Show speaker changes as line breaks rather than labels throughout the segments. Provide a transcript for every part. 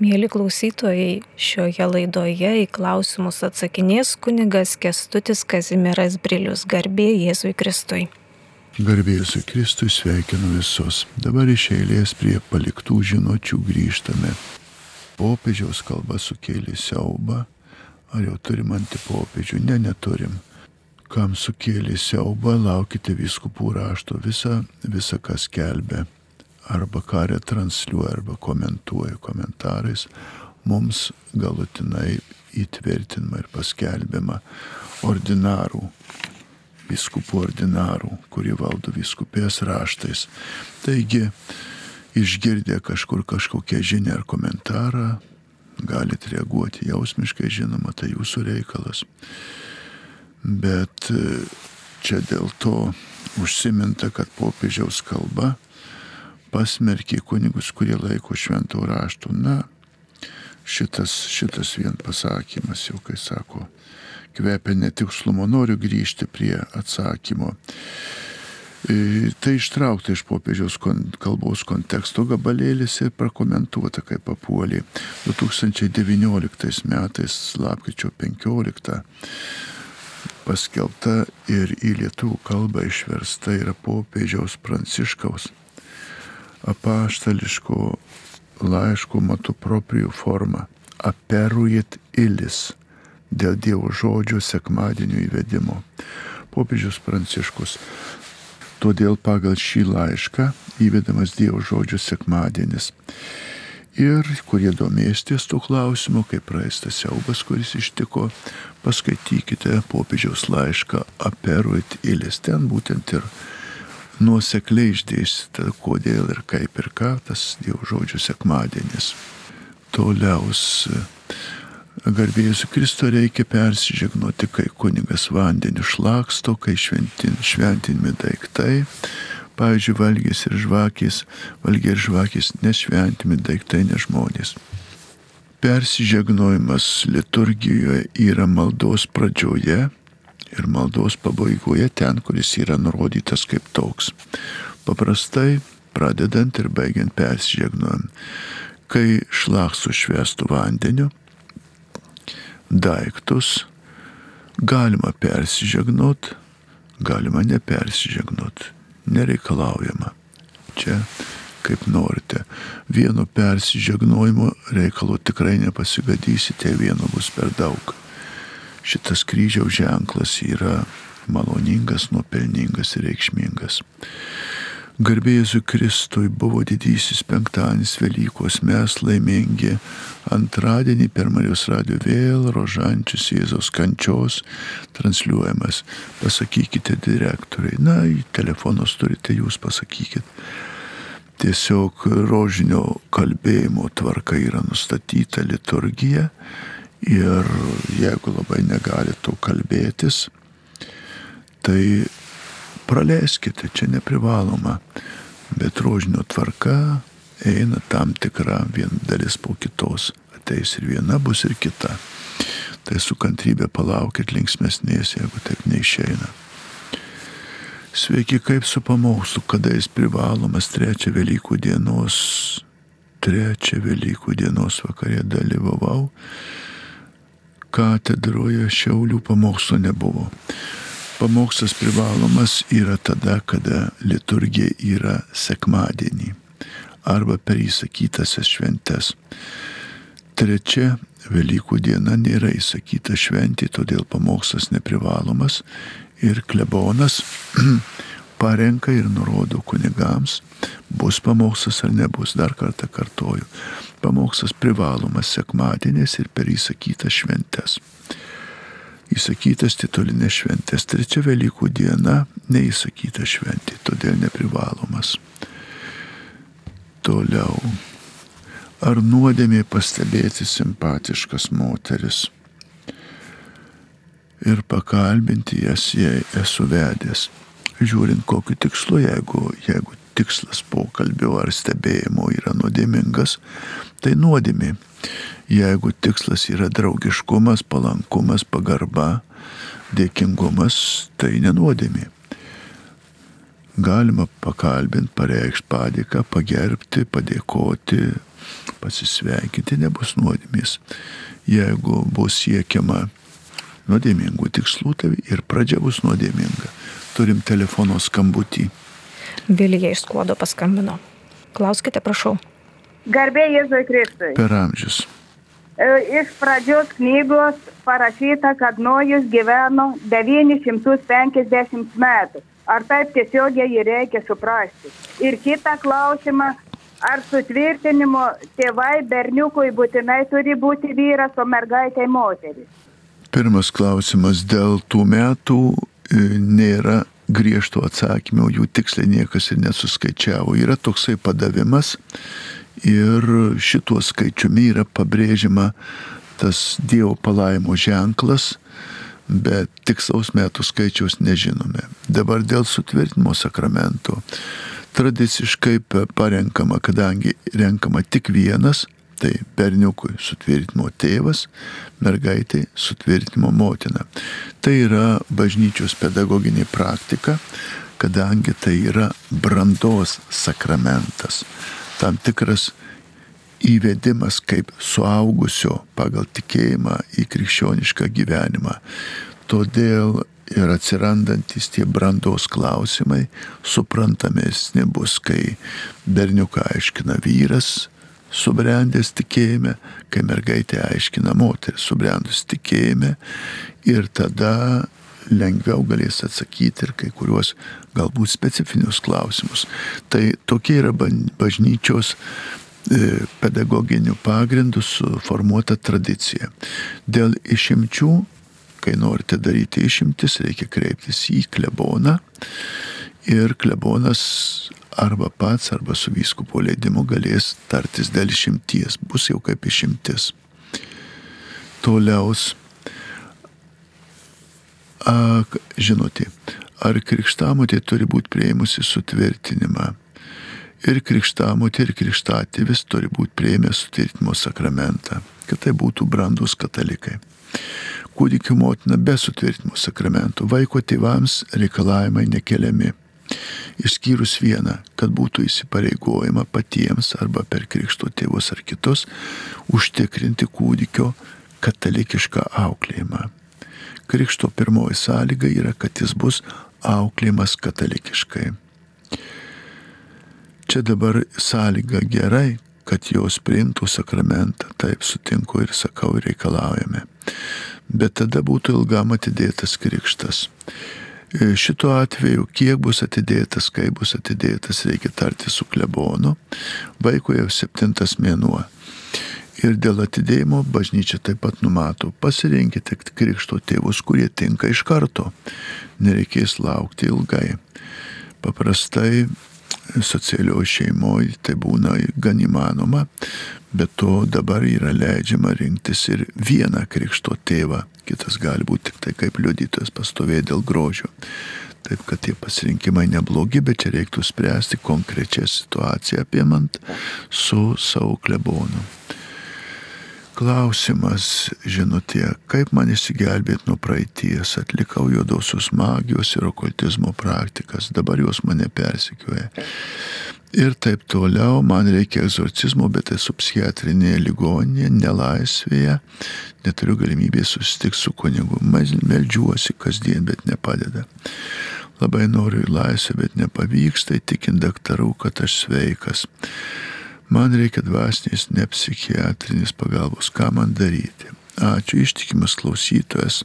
Mėly klausytojai, šioje laidoje į klausimus atsakinės kunigas Kestutis Kazimieras Brilius, garbė Jėzui Kristui.
Garbė Jėzui Kristui sveikinu visus. Dabar iš eilės prie paliktų žinučių grįžtame. Popiežiaus kalba sukėlė siaubą. Ar jau turim antipopiežių? Ne, neturim. Kam sukėlė siaubą, laukite viskupų rašto visą, visą kas kelbė arba ką retransliuoja, arba komentuoja komentarais, mums galutinai įtvirtinama ir paskelbiama ordinarų, viskupų ordinarų, kurie valdo viskupės raštais. Taigi, išgirdę kažkur kažkokią žinią ar komentarą, galite reaguoti jausmiškai, žinoma, tai jūsų reikalas. Bet e, čia dėl to užsiminta, kad popiežiaus kalba pasmerkė kunigus, kurie laiko šventų raštų. Na, šitas, šitas vien pasakymas jau, kai sako, kvepia netikslumo, noriu grįžti prie atsakymo. E, tai ištraukta iš popiežiaus kalbos konteksto gabalėlis ir prakomentuota, kaip papuolė 2019 metais, lapkričio 15 paskelbta ir į lietuvių kalbą išversta yra popiežiaus pranciškaus apaštališko laiško matu proprijų forma aperuit ilis dėl Dievo žodžio sekmadienio įvedimo. Popiežius Pranciškus. Todėl pagal šį laišką įvedamas Dievo žodžio sekmadienis. Ir kurie domėsitės tų klausimų, kaip praeistas siaubas, kuris ištiko, paskaitykite popiežiaus laišką Aperuit ilis. Ten būtent ir nuosekliai išdėstyta, kodėl ir kaip ir ką tas Dievo žodžių sekmadienis. Toliaus garbėjus Kristo reikia persižegnoti, kai kunigas vandeniu šlaksto, kai šventin, šventinimi daiktai, pavyzdžiui, valgys ir žvakės, valgiai ir žvakės nešventimi daiktai, ne žmonės. Persižegnojimas liturgijoje yra maldos pradžioje ir maldos pabaigoje ten, kuris yra nurodytas kaip toks. Paprastai pradedant ir baigiant persižegnuojam. Kai šlaksu švestų vandeniu, daiktus galima persižegnot, galima nepersižegnot, nereikalaujama. Čia kaip norite. Vieno persižegnojimo reikalo tikrai nepasigadysite, vieno bus per daug šitas kryžiaus ženklas yra maloningas, nuopelningas ir reikšmingas. Garbėjusui Kristui buvo didysis penktadienis Velykos, mes laimingi. Antradienį per Marijos radio vėl rožančius Jėzos kančios transliuojamas. Pasakykite direktoriai, na, telefonus turite jūs pasakykit. Tiesiog rožinio kalbėjimo tvarka yra nustatyta liturgija Ir jeigu labai negali to kalbėtis, tai praleiskite, čia neprivaloma. Bet rožinio tvarka eina tam tikra vien dalis po kitos. Ateis ir viena, bus ir kita. Tai su kantrybė palaukit linksmesnės, jeigu taip neišeina. Sveiki, kaip su pamokslu, kada jis privalomas trečią Velykų dienos, trečią Velykų dienos vakarė dalyvavau katedroje Šiaulių pamokslo nebuvo. Pamokslas privalomas yra tada, kada liturgija yra sekmadienį arba per įsakytasias šventes. Trečia Velykų diena nėra įsakyta šventė, todėl pamokslas neprivalomas ir klebonas parenka ir nurodo kunigams, bus pamokslas ar nebus, dar kartą kartoju. Pamokslas privalomas sekmadienės ir per įsakytas šventes. Įsakytas titulinės šventės, trečia Velykų diena neįsakyta šventė, todėl neprivalomas. Toliau. Ar nuodėmė pastebėti simpatiškas moteris ir pakalbinti jas, jei esu vedęs, žiūrint kokiu tikslu, jeigu, jeigu tikslas pokalbio ar stebėjimo yra nuodėmingas, tai nuodėmė. Jeigu tikslas yra draugiškumas, palankumas, pagarba, dėkingumas, tai nenuodėmė. Galima pakalbinti, pareikšti padėką, pagerbti, padėkoti, pasisveikinti nebus nuodėmės. Jeigu bus siekiama nuodėmingų tikslų, tai ir pradžia bus nuodėminga. Turim telefono skambutį.
Vilija iš skuodo paskambino. Klauskite, prašau.
Garbė Jėzui Kristui.
Per amžius.
E, Iš pradžios knygos parašyta, kad Nojus gyveno 950 metų. Ar taip tiesiogiai jį reikia suprasti? Ir kitą klausimą, ar sutvirtinimo tėvai berniukui būtinai turi būti vyras, o mergaitė moteris?
Pirmas klausimas dėl tų metų nėra griežto atsakymo, jų tiksliai niekas ir nesuskaičiavo. Yra toksai padavimas ir šituo skaičiumi yra pabrėžiama tas Dievo palaimo ženklas, bet tikslaus metų skaičiaus nežinome. Dabar dėl sutvirtinimo sakramento. Tradiciškai parenkama, kadangi renkama tik vienas, tai berniukui sutvirtinimo tėvas, mergaitai sutvirtinimo motina. Tai yra bažnyčios pedagoginė praktika, kadangi tai yra brandos sakramentas, tam tikras įvedimas kaip suaugusio pagal tikėjimą į krikščionišką gyvenimą. Todėl ir atsirandantis tie brandos klausimai suprantamesni bus, kai berniuką aiškina vyras, subrendęs tikėjime, kai mergaitė aiškina moteris, subrendus tikėjime ir tada lengviau galės atsakyti ir kai kuriuos galbūt specifinius klausimus. Tai tokia yra bažnyčios e, pedagoginių pagrindų suformuota tradicija. Dėl išimčių, kai norite daryti išimtis, reikia kreiptis į kleboną ir klebonas arba pats, arba su vyskupo leidimu galės tartis dėl išimties, bus jau kaip išimtis. Toliaus, a, žinote, ar krikštamotė turi būti prieimusi sutvirtinimą. Ir krikštamotė, ir krikštatėvis turi būti prieimę sutvirtinimo sakramentą, kad tai būtų brandus katalikai. Kūdikio motina be sutvirtinimo sakramentų, vaiko tėvams reikalavimai nekeliami išskyrus vieną, kad būtų įsipareigojama patiems arba per krikšto tėvus ar kitus užtikrinti kūdikio katalikišką auklėjimą. Krikšto pirmoji sąlyga yra, kad jis bus auklėjimas katalikiškai. Čia dabar sąlyga gerai, kad jos priimtų sakramentą, taip sutinku ir sakau reikalaujame. Bet tada būtų ilgam atidėtas krikštas. E, šituo atveju, kiek bus atidėtas, kaip bus atidėtas, reikia tarti su klebonu. Vaiko jau septintas mėnuo. Ir dėl atidėjimo bažnyčia taip pat numato, pasirinkite krikšto tėvus, kurie tinka iš karto. Nereikės laukti ilgai. Paprastai socialioje šeimoje tai būna gan įmanoma, bet to dabar yra leidžiama rinktis ir vieną krikšto tėvą, kitas gali būti tik tai kaip liudytojas pastovėję dėl grožio. Taip kad tie pasirinkimai neblogi, bet čia reiktų spręsti konkrečią situaciją apimant su savo klebonu. Klausimas, žinutė, kaip man įsigelbėti nuo praeities, atlikau juodosios magijos ir okultizmo praktikas, dabar jos mane persikioja. Ir taip toliau, man reikia egzorcizmo, bet esu psichiatrinėje ligoninėje, nelaisvėje, neturiu galimybės susitikti su kunigu, meldžiuosi kasdien, bet nepadeda. Labai noriu į laisvę, bet nepavyksta įtikinti daktarų, kad aš sveikas. Man reikia dvasinės, ne psichiatrinės pagalbos. Ką man daryti? Ačiū ištikimas klausytojas.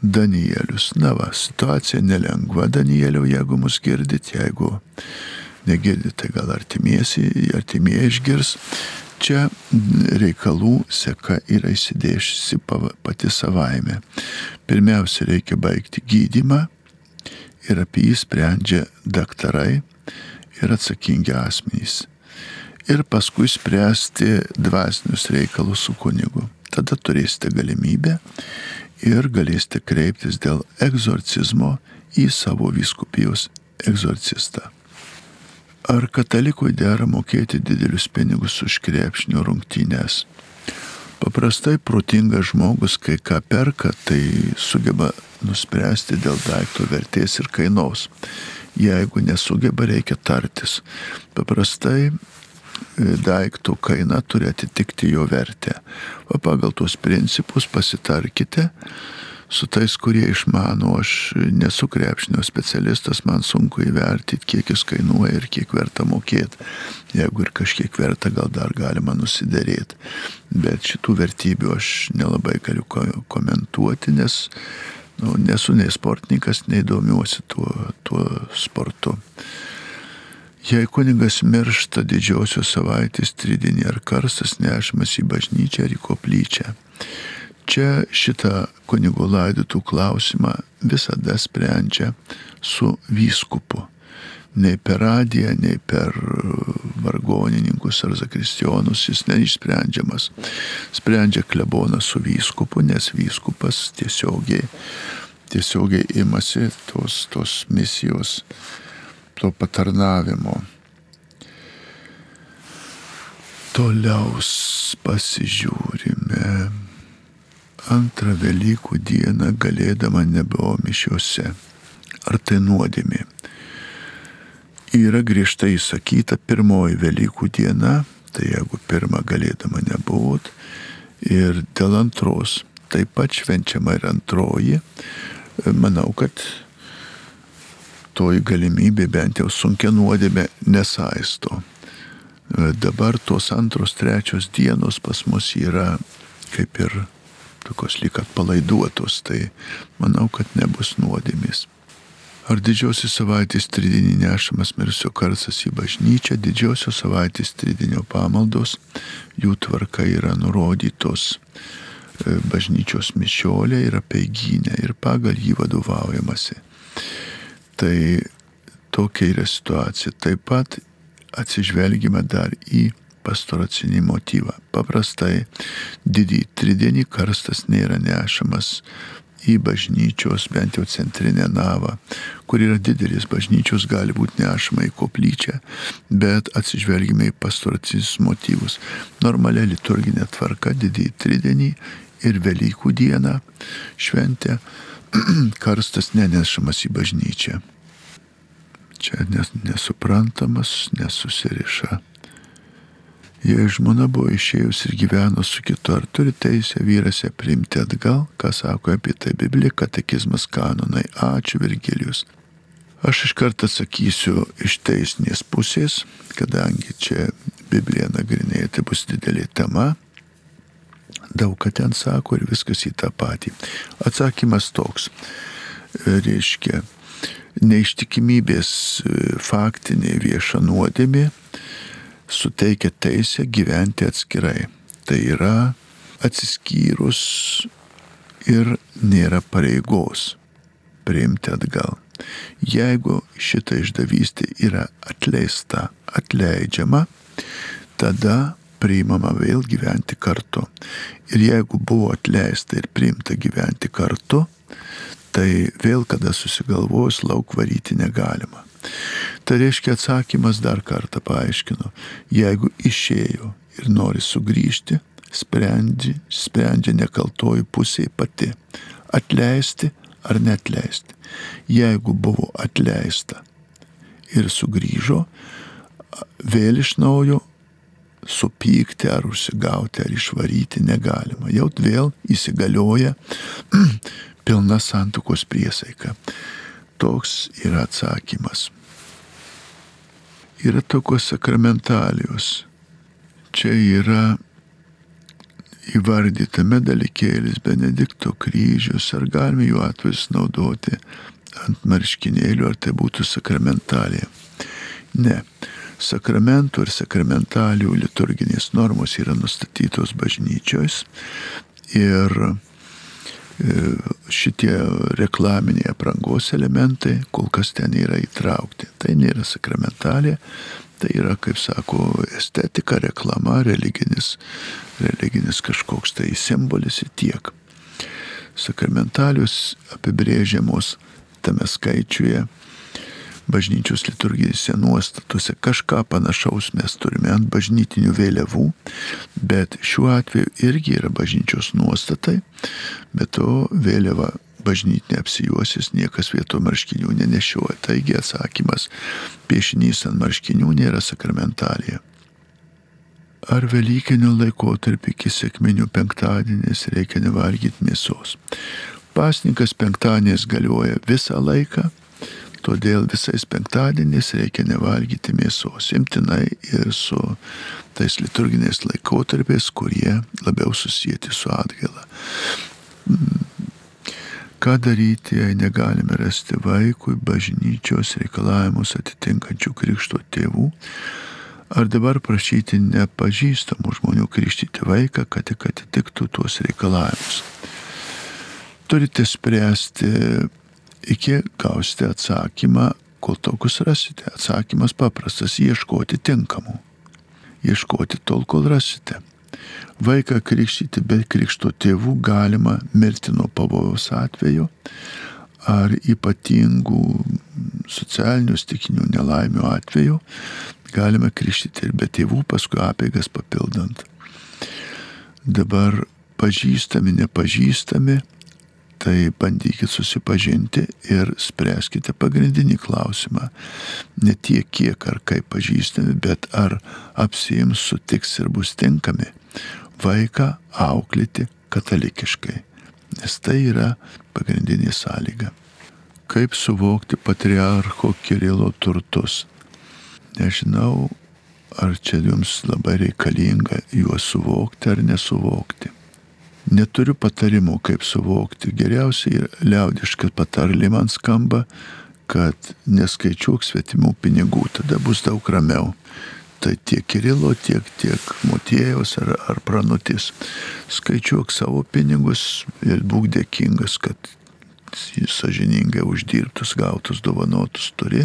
Danielius. Na va, situacija nelengva, Danieliau, jeigu mus girdit, jeigu negirdit, tai gal artimiesi, artimieji išgirs. Čia reikalų seka yra įsidėšusi pati savaime. Pirmiausia, reikia baigti gydimą ir apie jį sprendžia daktarai ir atsakingi asmenys ir paskui spręsti dvasinius reikalus su kunigu. Tada turėsite galimybę ir galėsite kreiptis dėl egzorcizmo į savo viskupijos egzorcistą. Ar katalikui dera mokėti didelius pinigus už krepšinio rungtynės? Paprastai protingas žmogus, kai ką perka, tai sugeba nuspręsti dėl daikto vertės ir kainos. Jeigu nesugeba, reikia tartis. Paprastai daikto kaina turi atitikti jo vertę. O pagal tuos principus pasitarkite su tais, kurie išmano, aš nesu krepšinio specialistas, man sunku įvertinti, kiek jis kainuoja ir kiek verta mokėti. Jeigu ir kažkiek verta, gal dar galima nusidėrėti. Bet šitų vertybių aš nelabai galiu komentuoti, nes nu, nesu nei sportininkas, nei domiuosi tuo, tuo sportu. Jei kunigas miršta didžiosios savaitės tridinį ar karstas nešamas į bažnyčią ar į koplyčią, Čia šitą kunigo laidotų klausimą visada sprendžia su vyskupu. Nei per radiją, nei per vargonininkus ar zakristionus jis neišsprendžiamas. Sprendžia klebonas su vyskupu, nes vyskupas tiesiogiai, tiesiogiai imasi tos, tos misijos, to patarnavimo. Toliau pasižiūrime antrą Velykų dieną galėdama nebuvo mišiuose. Ar tai nuodėmė? Yra griežtai įsakyta pirmoji Velykų diena, tai jeigu pirmą galėdama nebuvot, ir dėl antros taip pat švenčiama ir antroji, manau, kad toji galimybė bent jau sunkia nuodėmė nesaisto. Dabar tos antros, trečios dienos pas mus yra kaip ir tokios lyg atpalaiduotos, tai manau, kad nebus nuodėmės. Ar didžiosios savaitės tridinį nešamas mirsio karsas į bažnyčią, didžiosios savaitės tridinio pamaldos, jų tvarka yra nurodytos e, bažnyčios mišiolė yra peiginė ir pagal jį vadovaujamasi. Tai tokia yra situacija. Taip pat atsižvelgime dar į pastoracinį motyvą. Paprastai didį tridienį karstas nėra nešamas į bažnyčios, bent jau centrinę navą, kur yra didelis bažnyčios, gali būti nešama į koplyčią, bet atsižvelgime į pastoracinius motyvus. Normalia liturginė tvarka didį tridienį ir Velykų dieną šventę karstas nenešamas į bažnyčią. Čia nes, nesuprantamas, nesusiriša. Jei žmona buvo išėjus ir gyveno su kitu, ar turi teisę vyras ją priimti atgal, ką sako apie tai Biblija, katekizmas kanonai. Ačiū Virgilijus. Aš iš karto atsakysiu iš teisinės pusės, kadangi čia Bibliją nagrinėti tai bus didelė tema. Daug ką ten sako ir viskas į tą patį. Atsakymas toks. Reiškia, neištikimybės faktinė vieša nuodėmė suteikia teisę gyventi atskirai. Tai yra atsiskyrus ir nėra pareigos priimti atgal. Jeigu šita išdavystė yra atleista, atleidžiama, tada priimama vėl gyventi kartu. Ir jeigu buvo atleista ir priimta gyventi kartu, tai vėl kada susigalvojus lauk varyti negalima. Tai reiškia atsakymas dar kartą paaiškinu. Jeigu išėjo ir nori sugrįžti, sprendži, sprendžia nekaltoji pusė pati. Atleisti ar netleisti. Jeigu buvo atleista ir sugrįžo, vėl iš naujo supykti ar užsigauti ar išvaryti negalima. Jau vėl įsigalioja pilna santukos priesaika. Toks yra atsakymas yra tokios sakramentalijos. Čia yra įvardytame dalykėlis Benedikto kryžius, ar galime jų atvejus naudoti ant marškinėlių, ar tai būtų sakramentalija. Ne. Sakramentų ir sakramentalijų liturginės normos yra nustatytos bažnyčios ir E, šitie reklaminiai aprangos elementai kol kas ten yra įtraukti. Tai nėra sakramentalė, tai yra, kaip sako, estetika, reklama, religinis, religinis kažkoks tai simbolis ir tiek. Sakramentalius apibrėžiamos tame skaičiuje bažnyčios liturginėse nuostatose. Kažką panašaus mes turime ant bažnytinių vėliavų, bet šiuo atveju irgi yra bažnyčios nuostatai, bet to vėliava bažnytinė apsijuosis, niekas vieto marškinių nenešioja. Taigi atsakymas, piešinys ant marškinių nėra sakramentalija. ar Velykinių laikotarpį iki sėkminių penktadienės reikia nevalgyti mėsos. Pasninkas penktadienės galioja visą laiką, todėl visais penktadieniais reikia nevalgyti mėsos, imtinai ir su tais liturginiais laikotarpiais, kurie labiau susijęti su atgaila. Ką daryti, jei negalime rasti vaikui bažnyčios reikalavimus atitinkančių krikšto tėvų? Ar dabar prašyti nepažįstamų žmonių krikštyti vaiką, kad tik atitiktų tuos reikalavimus? Turite spręsti iki gausite atsakymą, kol tokius rasite. Atsakymas paprastas - ieškoti tinkamų. Ieškoti tol, kol rasite. Vaiką krikštyti be krikšto tėvų galima mirti nuo pavojaus atveju ar ypatingų socialinių stikinių nelaimių atveju galime krikštyti ir be tėvų, paskui apėgas papildant. Dabar pažįstami, nepažįstami, tai bandykit susipažinti ir spręskite pagrindinį klausimą. Ne tiek kiek ar kaip pažįstami, bet ar apsijims sutiks ir bus tinkami vaiką auklėti katalikiškai. Nes tai yra pagrindinė sąlyga. Kaip suvokti patriarcho Kirilo turtus? Nežinau, ar čia jums labai reikalinga juos suvokti ar nesuvokti. Neturiu patarimų, kaip suvokti. Geriausiai liaudiškas patarlė man skamba, kad neskaičiuok svetimų pinigų, tada bus daug ramiau. Tai tiek Kirilo, tiek, tiek Motiejaus ar, ar pranutis. Skaičiuok savo pinigus ir būk dėkingas, kad sažiningai uždirbtus, gautus, dovanotus turi.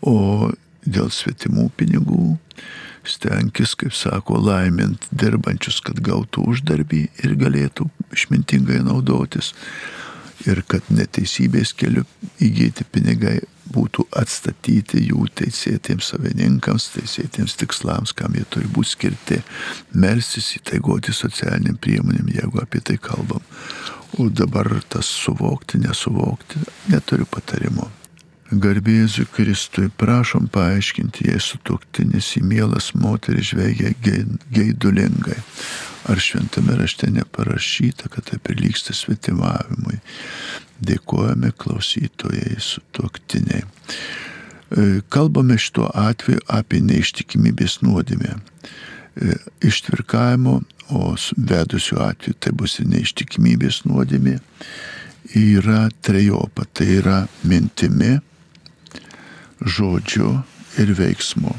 O dėl svetimų pinigų stenkis, kaip sako, laimint dirbančius, kad gautų uždarbį ir galėtų išmintingai naudotis. Ir kad neteisybės keliu įgyti pinigai būtų atstatyti jų teisėtiems savininkams, teisėtiems tikslams, kam jie turi būti skirti, melsis įtaigoti socialiniam priemonėm, jeigu apie tai kalbam. O dabar tas suvokti, nesuvokti, neturiu patarimo. Garbėsiu Kristui, prašom paaiškinti, jei sutoktinis į mielas moteris žveigia geidulingai. Ar šventame rašte neparašyta, kad tai prilyksta svetimavimui? Dėkojame klausytojai sutoktiniai. E, kalbame šituo atveju apie neištikimybės nuodėmę. E, ištvirkavimo, o vedusiu atveju tai bus ir neištikimybės nuodėmė, yra trejopa. Tai yra mintimi, žodžiu ir veiksmu.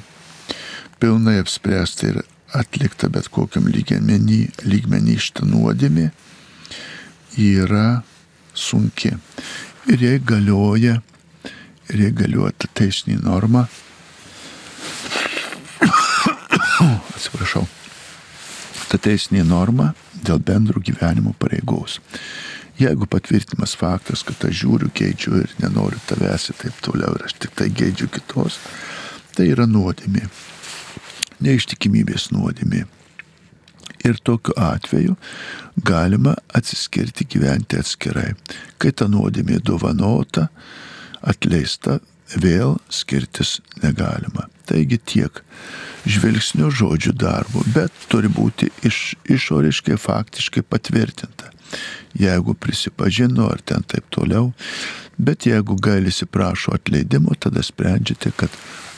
Pilnai apspręsta ir atlikta bet kokiam lygmenį, lygmenį šitą nuodėmį yra sunki. Ir jei galioja, ir jei galioja ta teisinė norma, atsiprašau, ta teisinė norma dėl bendrų gyvenimo pareigos. Jeigu patvirtimas faktas, kad aš žiūriu, keičiu ir nenoriu tavęs ir taip toliau ir aš tik tai geidžiu kitos, tai yra nuodėmė. Neištikimybės nuodėmė. Ir tokiu atveju galima atsiskirti gyventi atskirai. Kai ta nuodėmė dovanota, atleista, vėl skirtis negalima. Taigi tiek žvilgsnių žodžių darbo, bet turi būti iš, išoriškai faktiškai patvirtinta jeigu prisipažino ar ten taip toliau. Bet jeigu gailisi prašo atleidimo, tada sprendžiate, kad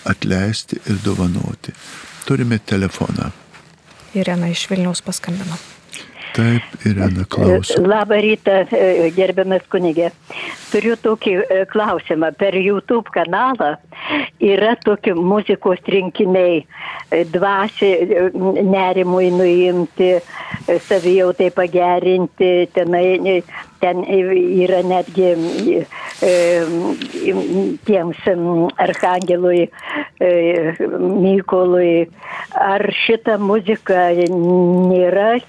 atleisti ir dovanoti. Turime telefoną.
Irena iš Vilniaus paskambino.
Taip, Irena klausia.
Labą rytą, e, gerbiamas kunigė. Turiu tokį e, klausimą. Per YouTube kanalą yra tokie muzikos rinkiniai, e, dvasiai nerimui nuimti, savijautai pagerinti, tenai, ten yra netgi tiems arhangelui Mykolui. Ar šita muzika nėra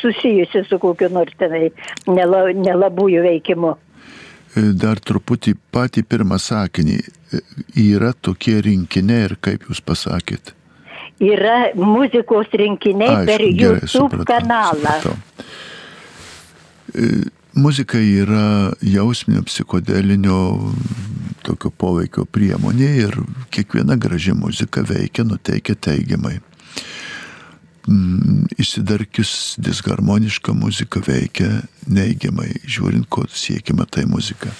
susijusi su kokiu nors tenai nelabųjų veikimu?
Dar truputį patį pirmą sakinį. Yra tokie rinkiniai ir kaip jūs pasakėt?
Yra muzikos rinkiniai Aišku, per gerai, YouTube supratau, kanalą. Supratau.
Muzika yra jausminio psichodelinio tokio poveikio priemonė ir kiekviena graži muzika veikia, nuteikia teigiamai. mm, išsidarkius disharmoniška muzika veikia neigiamai, žiūrint, ko siekima tai muzika.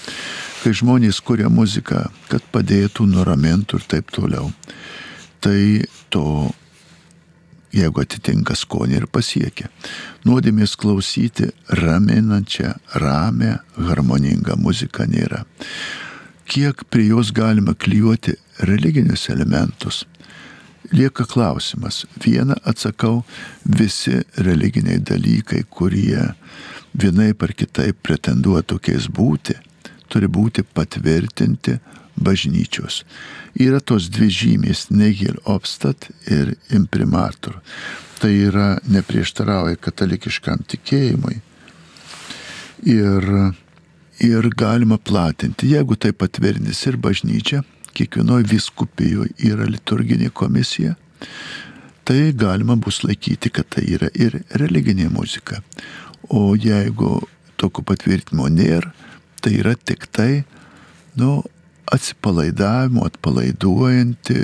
Kai žmonės kuria muziką, kad padėtų, nuramintų ir taip toliau, tai to, jeigu atitinka skonį ir pasiekia. Nuodėmės klausyti raminančią, ramę, harmoningą muziką nėra. Kiek prie jos galima klyjuoti religinius elementus, lieka klausimas. Vieną atsakau, visi religiniai dalykai, kurie vienai par kitaip pretenduoja tokiais būti, turi būti patvirtinti bažnyčios. Yra tos dvi žymės - Negil Obstat ir Imprimatur. Tai yra neprieštarauja katalikiškam tikėjimui. Ir, ir galima platinti, jeigu tai patvirtins ir bažnyčia, kiekvienoje viskupijoje yra liturginė komisija, tai galima bus laikyti, kad tai yra ir religinė muzika. O jeigu tokio patvirtinimo nėra, tai yra tik tai, nu, atsipalaidavimo, atpalaiduojanti,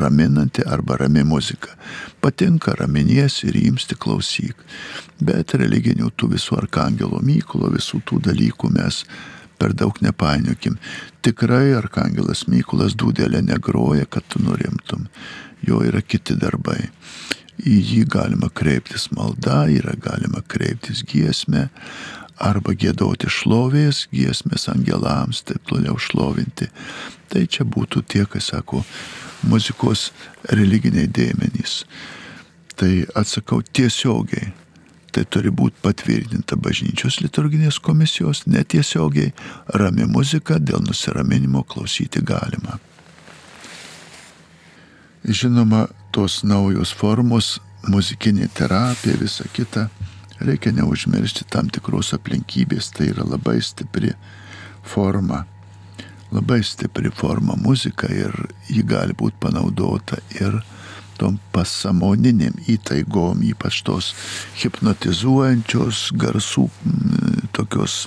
raminanti arba rami muzika. Patinka, raminies ir įimsti klausyk. Bet religinių tų visų arkangelo Mykolo, visų tų dalykų mes per daug nepainiokim. Tikrai Arkangelas Mykolas dūdelė negroja, kad tu nurimtum. Jo yra kiti darbai. Į jį galima kreiptis malda, yra galima kreiptis giesmė, arba gėdoti šlovės, giesmės angelams, taip toliau šlovinti. Tai čia būtų tie, kas sako, muzikos religiniai dėmenys. Tai atsakau tiesiogiai tai turi būti patvirtinta bažnyčios liturginės komisijos, netiesiogiai rami muzika dėl nusiraminimo klausyti galima. Žinoma, tos naujos formos, muzikinė terapija, visa kita, reikia neužmiršti tam tikros aplinkybės, tai yra labai stipri forma, labai stipri forma muzika ir ji gali būti panaudota ir tom pasamoniniam įtaigom, ypač tos hipnotizuojančios garsų tokios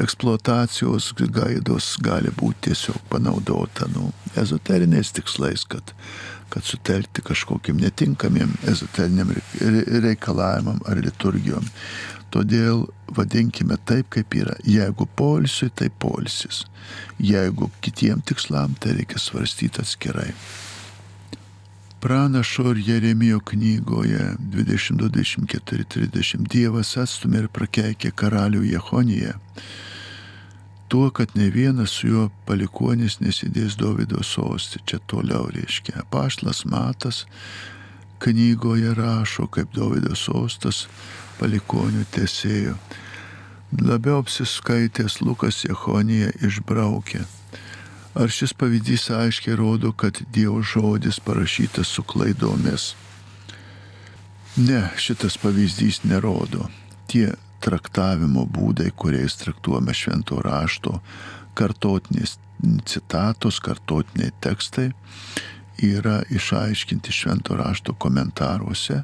eksploatacijos gaidos gali būti tiesiog panaudota nu, ezoteriniais tikslais, kad, kad sutelkti kažkokiam netinkamiem ezoteriniam reikalavimam ar liturgijom. Todėl vadinkime taip, kaip yra. Jeigu polisiui, tai polisis. Jeigu kitiem tikslam, tai reikia svarstyti atskirai. Pranašo ir Jeremijo knygoje 22-24-30 Dievas atstumė ir prakeikė karalių Jehoniją, tuo, kad ne vienas su juo palikonis nesidės Davido sostį. Čia toliau reiškia. Paštlas Matas knygoje rašo, kaip Davido sostas palikonių tesėjo. Labiau apsiskaitęs Lukas Jehoniją išbraukė Ar šis pavyzdys aiškiai rodo, kad Dievo žodis parašytas su klaidomis? Ne, šitas pavyzdys nerodo. Tie traktavimo būdai, kuriais traktuojame švento rašto, kartotinės citatos, kartotiniai tekstai, yra išaiškinti švento rašto komentaruose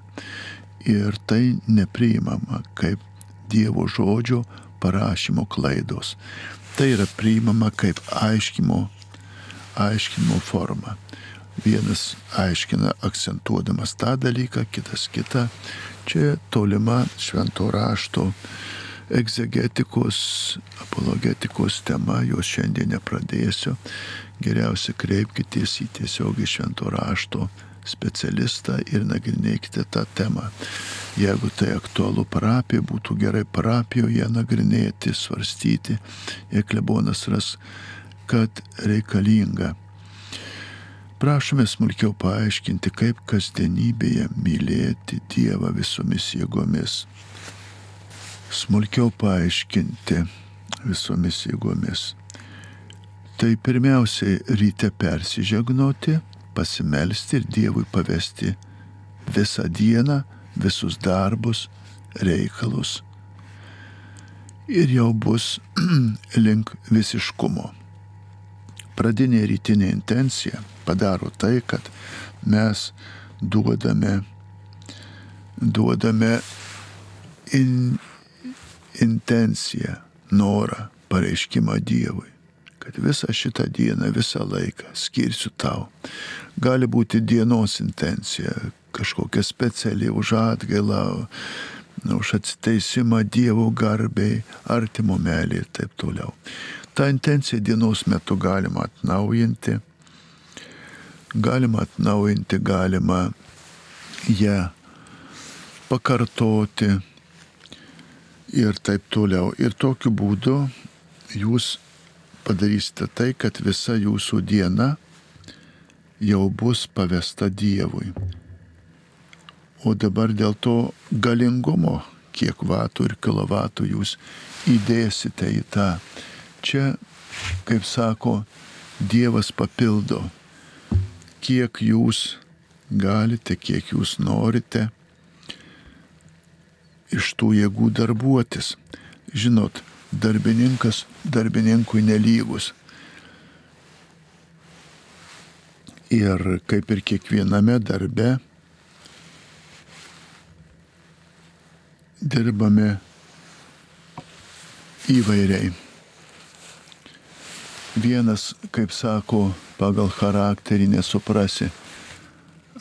ir tai nepriimama kaip Dievo žodžio parašymo klaidos. Tai yra priimama kaip aiškimo aiškinimo forma. Vienas aiškina akcentuodamas tą dalyką, kitas kitą. Čia tolima švento rašto egzegetikos, apologetikos tema, jos šiandien nepradėsiu. Geriausia kreipkitės į tiesiogiai švento rašto specialistą ir nagrinėkite tą temą. Jeigu tai aktualu parapija, būtų gerai parapijoje nagrinėti, svarstyti, jei klebonas ras kad reikalinga. Prašome smulkiau paaiškinti, kaip kasdienybėje mylėti Dievą visomis jėgomis. Smulkiau paaiškinti visomis jėgomis. Tai pirmiausiai ryte persižegnoti, pasimelsti ir Dievui pavesti visą dieną, visus darbus, reikalus. Ir jau bus link visiškumo pradinė rytinė intencija padaro tai, kad mes duodame, duodame in, intenciją, norą, pareiškimą Dievui, kad visą šitą dieną, visą laiką skirsiu tau. Gali būti dienos intencija, kažkokia speciali už atgailą, už atsiteisimą Dievo garbiai, artimo meilį ir taip toliau. Ta intencija dienos metu galima atnaujinti, galima atnaujinti, galima ją pakartoti ir taip toliau. Ir tokiu būdu jūs padarysite tai, kad visa jūsų diena jau bus pavesta Dievui. O dabar dėl to galingumo, kiek vatų ir kilovatų jūs įdėsite į tą. Čia, kaip sako, Dievas papildo, kiek jūs galite, kiek jūs norite iš tų jėgų darbuotis. Žinot, darbininkas darbininkui nelygus. Ir kaip ir kiekviename darbe dirbame įvairiai. Vienas, kaip sako, pagal charakterį nesuprasi,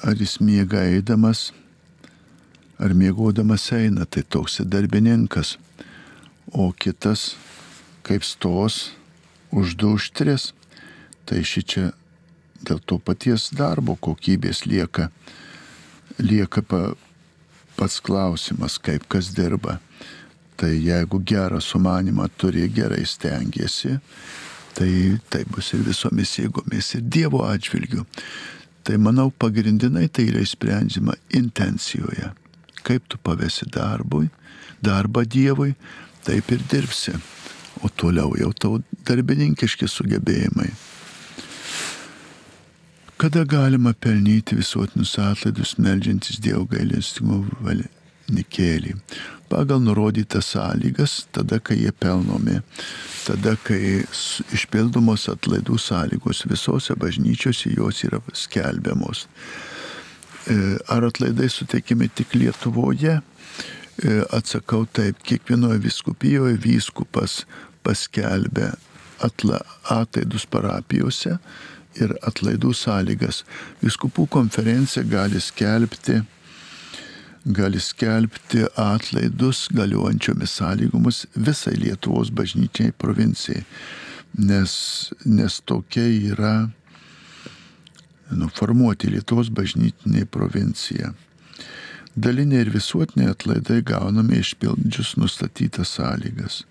ar jis miega eidamas, ar miegodamas eina, tai toks darbininkas, o kitas, kaip stos, už du už tris, tai ši čia dėl to paties darbo kokybės lieka, lieka pa, pats klausimas, kaip kas dirba. Tai jeigu gerą sumanimą turi, gerai stengiasi, tai tai bus ir visomis jėgomis, ir Dievo atžvilgiu. Tai manau pagrindinai tai yra įsprendžiama intencijoje. Kaip tu pavesi darbui, darbą Dievui, taip ir dirbsi. O toliau jau tau darbininkiški sugebėjimai kada galima pelnyti visuotinius atlaidus meldžiantis Dievo gailestingumo valinikėlį. Pagal nurodytas sąlygas, tada, kai jie pelnomi, tada, kai išpildomos atlaidų sąlygos visose bažnyčiose jos yra skelbiamos. E, ar atlaidai suteikimi tik Lietuvoje? E, atsakau taip, kiekvienoje viskupijoje vyskupas paskelbė atla, atlaidus parapijose, ir atlaidų sąlygas. Viskupų konferencija gali skelbti, gali skelbti atlaidus galiuojančiomis sąlygomis visai Lietuvos bažnyčiai provincijai, nes, nes tokia yra nuformuoti Lietuvos bažnytinė provincija. Daliniai ir visuotiniai atlaidai gaunami išpildžius nustatytas sąlygas.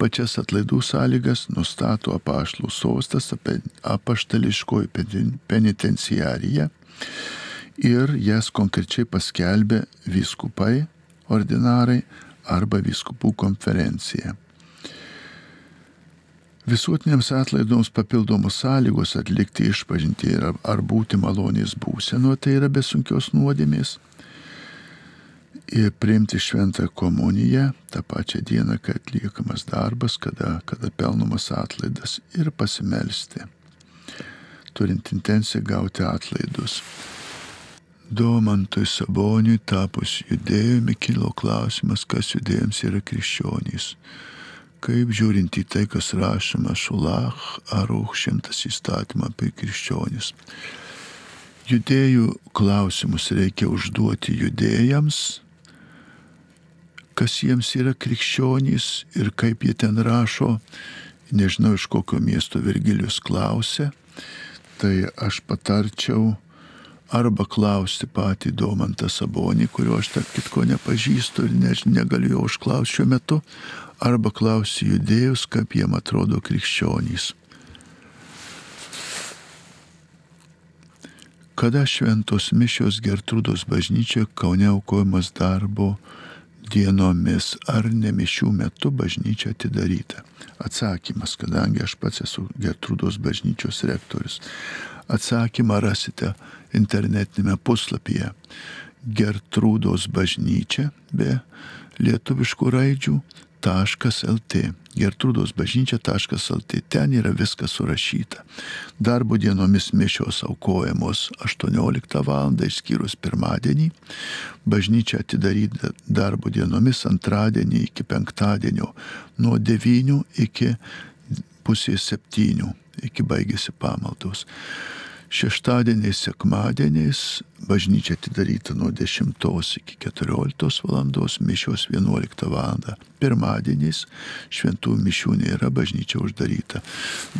Pačias atlaidų sąlygas nustato apaštlų sostas, apaštališkoji penitenciarija ir jas konkrečiai paskelbė vyskupai, ordinarai arba vyskupų konferencija. Visuotiniams atlaidoms papildomos sąlygos atlikti išpažinti ar būti malonės būsenoje tai yra besunkios nuodėmės ir priimti šventą komuniją tą pačią dieną, kai atliekamas darbas, kada, kada pelnomas atlaidas ir pasimelsti, turint intenciją gauti atlaidus. Domantui Saboniui tapus judėjumi kilo klausimas, kas judėjams yra krikščionys. Kaip žiūrint į tai, kas rašoma Šulach ar šimtas įstatymą apie krikščionis. Judėjų klausimus reikia užduoti judėjams, kas jiems yra krikščionys ir kaip jie ten rašo, nežinau iš kokio miesto Virgilius klausė, tai aš patarčiau arba klausti patį Domantą Sabonį, kurio aš tarp kitko nepažįstu ir ne, negaliu jo užklausti šiuo metu, arba klausti judėjus, kaip jiem atrodo krikščionys. Kada šventos mišios Gertrūdos bažnyčioje Kaune aukojamas darbo dienomis ar ne mišių metu bažnyčia atidaryta? Atsakymas, kadangi aš pats esu Gertrūdos bažnyčios rektorius. Atsakymą rasite internetinėme puslapyje Gertrūdos bažnyčia be lietuviškų raidžių gertrūdos.lt, gertrūdosbažnyčia.lt, ten yra viskas surašyta. Darbo dienomis mišios aukojamos 18 val. išskyrus pirmadienį, bažnyčia atidaryta darbo dienomis antradienį iki penktadienio nuo 9 iki pusės 7, iki baigėsi pamaldos. Šeštadieniais, sekmadieniais bažnyčia atidaryta nuo 10 iki 14 valandos, mišios 11 val. Pirmadieniais šventų mišių nėra, bažnyčia uždaryta.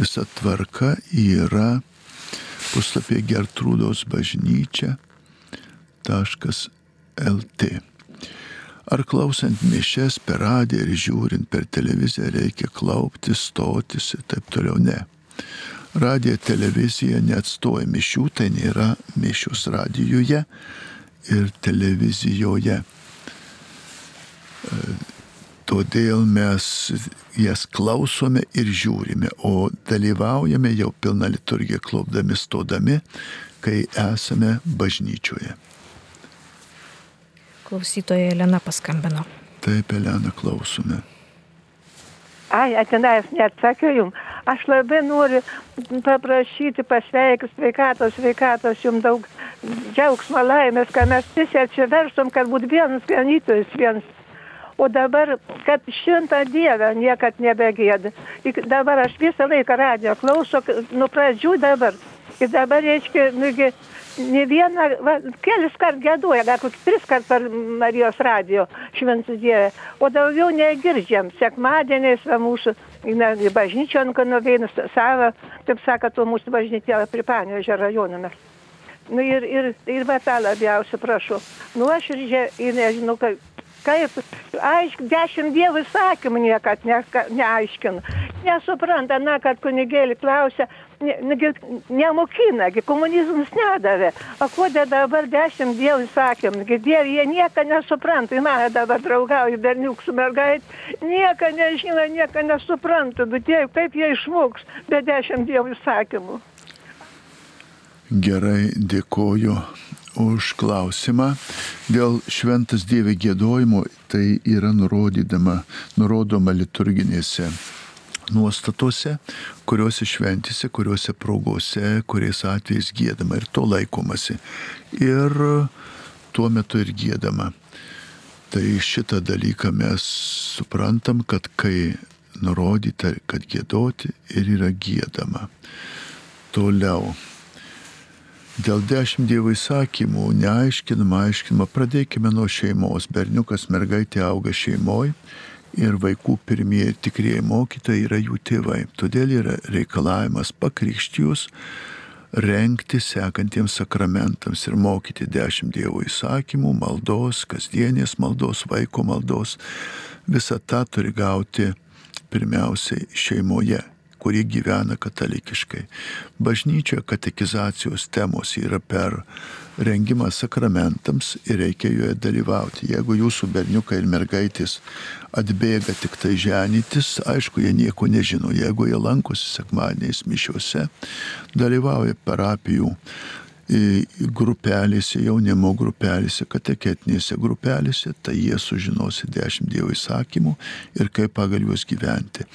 Visa tvarka yra puslapyje Gertrūdos bažnyčia. .lt. Ar klausant mišes per radiją ir žiūrint per televiziją reikia klauptis, stotis ir taip toliau? Ne. Radija televizija neatstoja mišių, tai nėra mišius radijoje ir televizijoje. Todėl mes jas klausome ir žiūrime, o dalyvaujame jau pilną liturgiją klopdami, stodami, kai esame bažnyčioje.
Klausytoja Elena paskambino.
Taip, Elena, klausome.
Ai, atinais neatsakiau jums. Aš labai noriu paprašyti, pasveikinti sveikatos, sveikatos jums daug džiaugsmo, laimės, kad mes visi atsiverštum, kad būtų vienas ganytojas, vienas. O dabar, kad šimtą dievą niekad nebegėda. Dabar aš visą laiką radio klausau, nuo pradžių dabar. Ir dabar, reiškia, nugi, ne vieną, va, kelis kart gėduoja, gal kokį tris kart per Marijos radio šventų dievę, o daugiau negirdžiam, sekmadieniais va, mūsų, na, į bažnyčią nuveinus savo, taip sakant, to mūsų bažnytėlą pripanėžę rajoną mes. Nu ir, ir, ir va tą labiausiai prašau. Nu aš ir, nežinau, kaip, kaip, aišk, dešimt dievų įsakymų niekad ne, neaiškinu. Nesupranta, na, kad kunigėlį klausia, nemokina, gi komunizmas nedavė. O kodėl dabar dešimt dievų sakėm, gi dievai jie nieko nesupranta. Man dabar draugauju berniuk su mergait, nieko nežino, nieko nesupranta. Bet dievai, kaip jie išmoks be dešimt dievų sakymų.
Gerai, dėkoju už klausimą. Dėl šventas Dieve gėdojimo tai yra nurodydama, nurodoma liturginėse nuostatose, kuriuose šventise, kuriuose progose, kuriais atvejais gėdama ir to laikomasi. Ir tuo metu ir gėdama. Tai šitą dalyką mes suprantam, kad kai nurodyta, kad gėdoti ir yra gėdama. Toliau. Dėl dešimt dievo įsakymų neaiškinama, aiškinama, pradėkime nuo šeimos. Berniukas mergaitė auga šeimoje ir vaikų pirmieji tikrieji mokytojai yra jų tėvai. Todėl yra reikalavimas pakrikštijus renkti sekantiems sakramentams ir mokyti dešimt Dievo įsakymų, maldos, kasdienės maldos, vaiko maldos. Visą tą turi gauti pirmiausiai šeimoje kurie gyvena katalikiškai. Bažnyčioje katekizacijos temos yra per rengimą sakramentams ir reikia joje dalyvauti. Jeigu jūsų berniukai ir mergaitės atbėga tik tai ženytis, aišku, jie nieko nežino. Jeigu jie lankosi sekmadieniais mišiuose, dalyvauja parapijų grupelėse, jaunimo grupelėse, kateketinėse grupelėse, tai jie sužinosi dešimt Dievo įsakymų ir kaip pagal juos gyventi.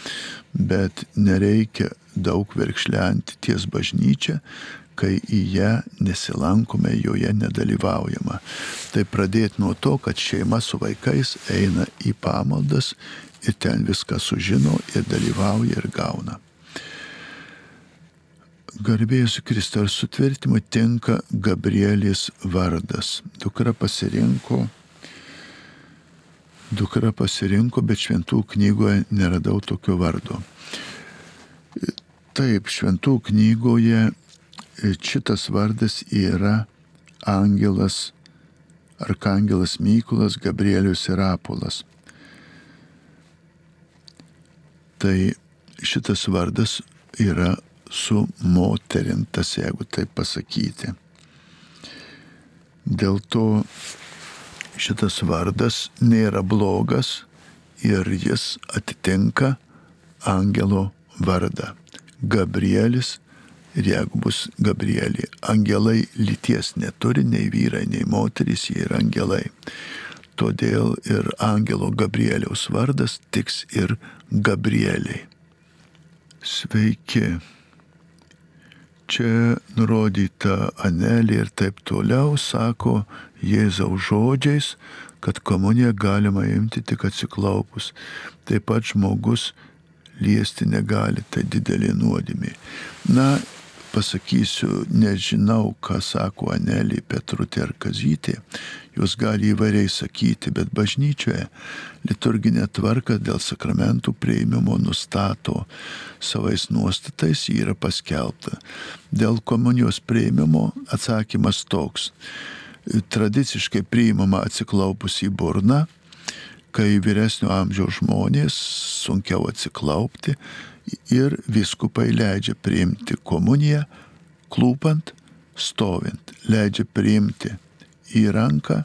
Bet nereikia daug verkšlenti ties bažnyčia, kai į ją nesilankome, joje nedalyvaujama. Tai pradėti nuo to, kad šeima su vaikais eina į pamaldas ir ten viską sužino ir dalyvauja ir gauna. Garbėjus Kristų ar sutvirtimui tinka Gabrielis vardas. Dukra pasirinko, dukra pasirinko, bet šventų knygoje neradau tokio vardo. Taip, šventų knygoje šitas vardas yra Angelas, Arkangelas Mykolas, Gabrielius ir Apolas. Tai šitas vardas yra su moterimtas, jeigu taip pasakyti. Dėl to šitas vardas nėra blogas ir jis atitinka angelo vardą. Gabrielis ir jeigu bus Gabrielė, angelai lyties neturi nei vyrai, nei moterys, jie yra angelai. Todėl ir angelo Gabrieliaus vardas tiks ir Gabrieliai. Sveiki čia nurodyta Anelė ir taip toliau, sako Jėzaus žodžiais, kad komuniją galima imti tik atsiklaupus. Taip pat žmogus liesti negali, tai didelė nuodėmė. Na, pasakysiu, nežinau, ką sako Anelį, Petrutė ar Kazytė, jos gali įvairiai sakyti, bet bažnyčioje liturginė tvarka dėl sakramentų prieimimo nustato savais nuostatais yra paskelbta. Dėl komunijos prieimimo atsakymas toks. Tradiciškai priimama atsiklaupus į burną, kai vyresnio amžiaus žmonės sunkiau atsiklaupti ir viskupai leidžia priimti komuniją, klūpant, stovint, leidžia priimti į ranką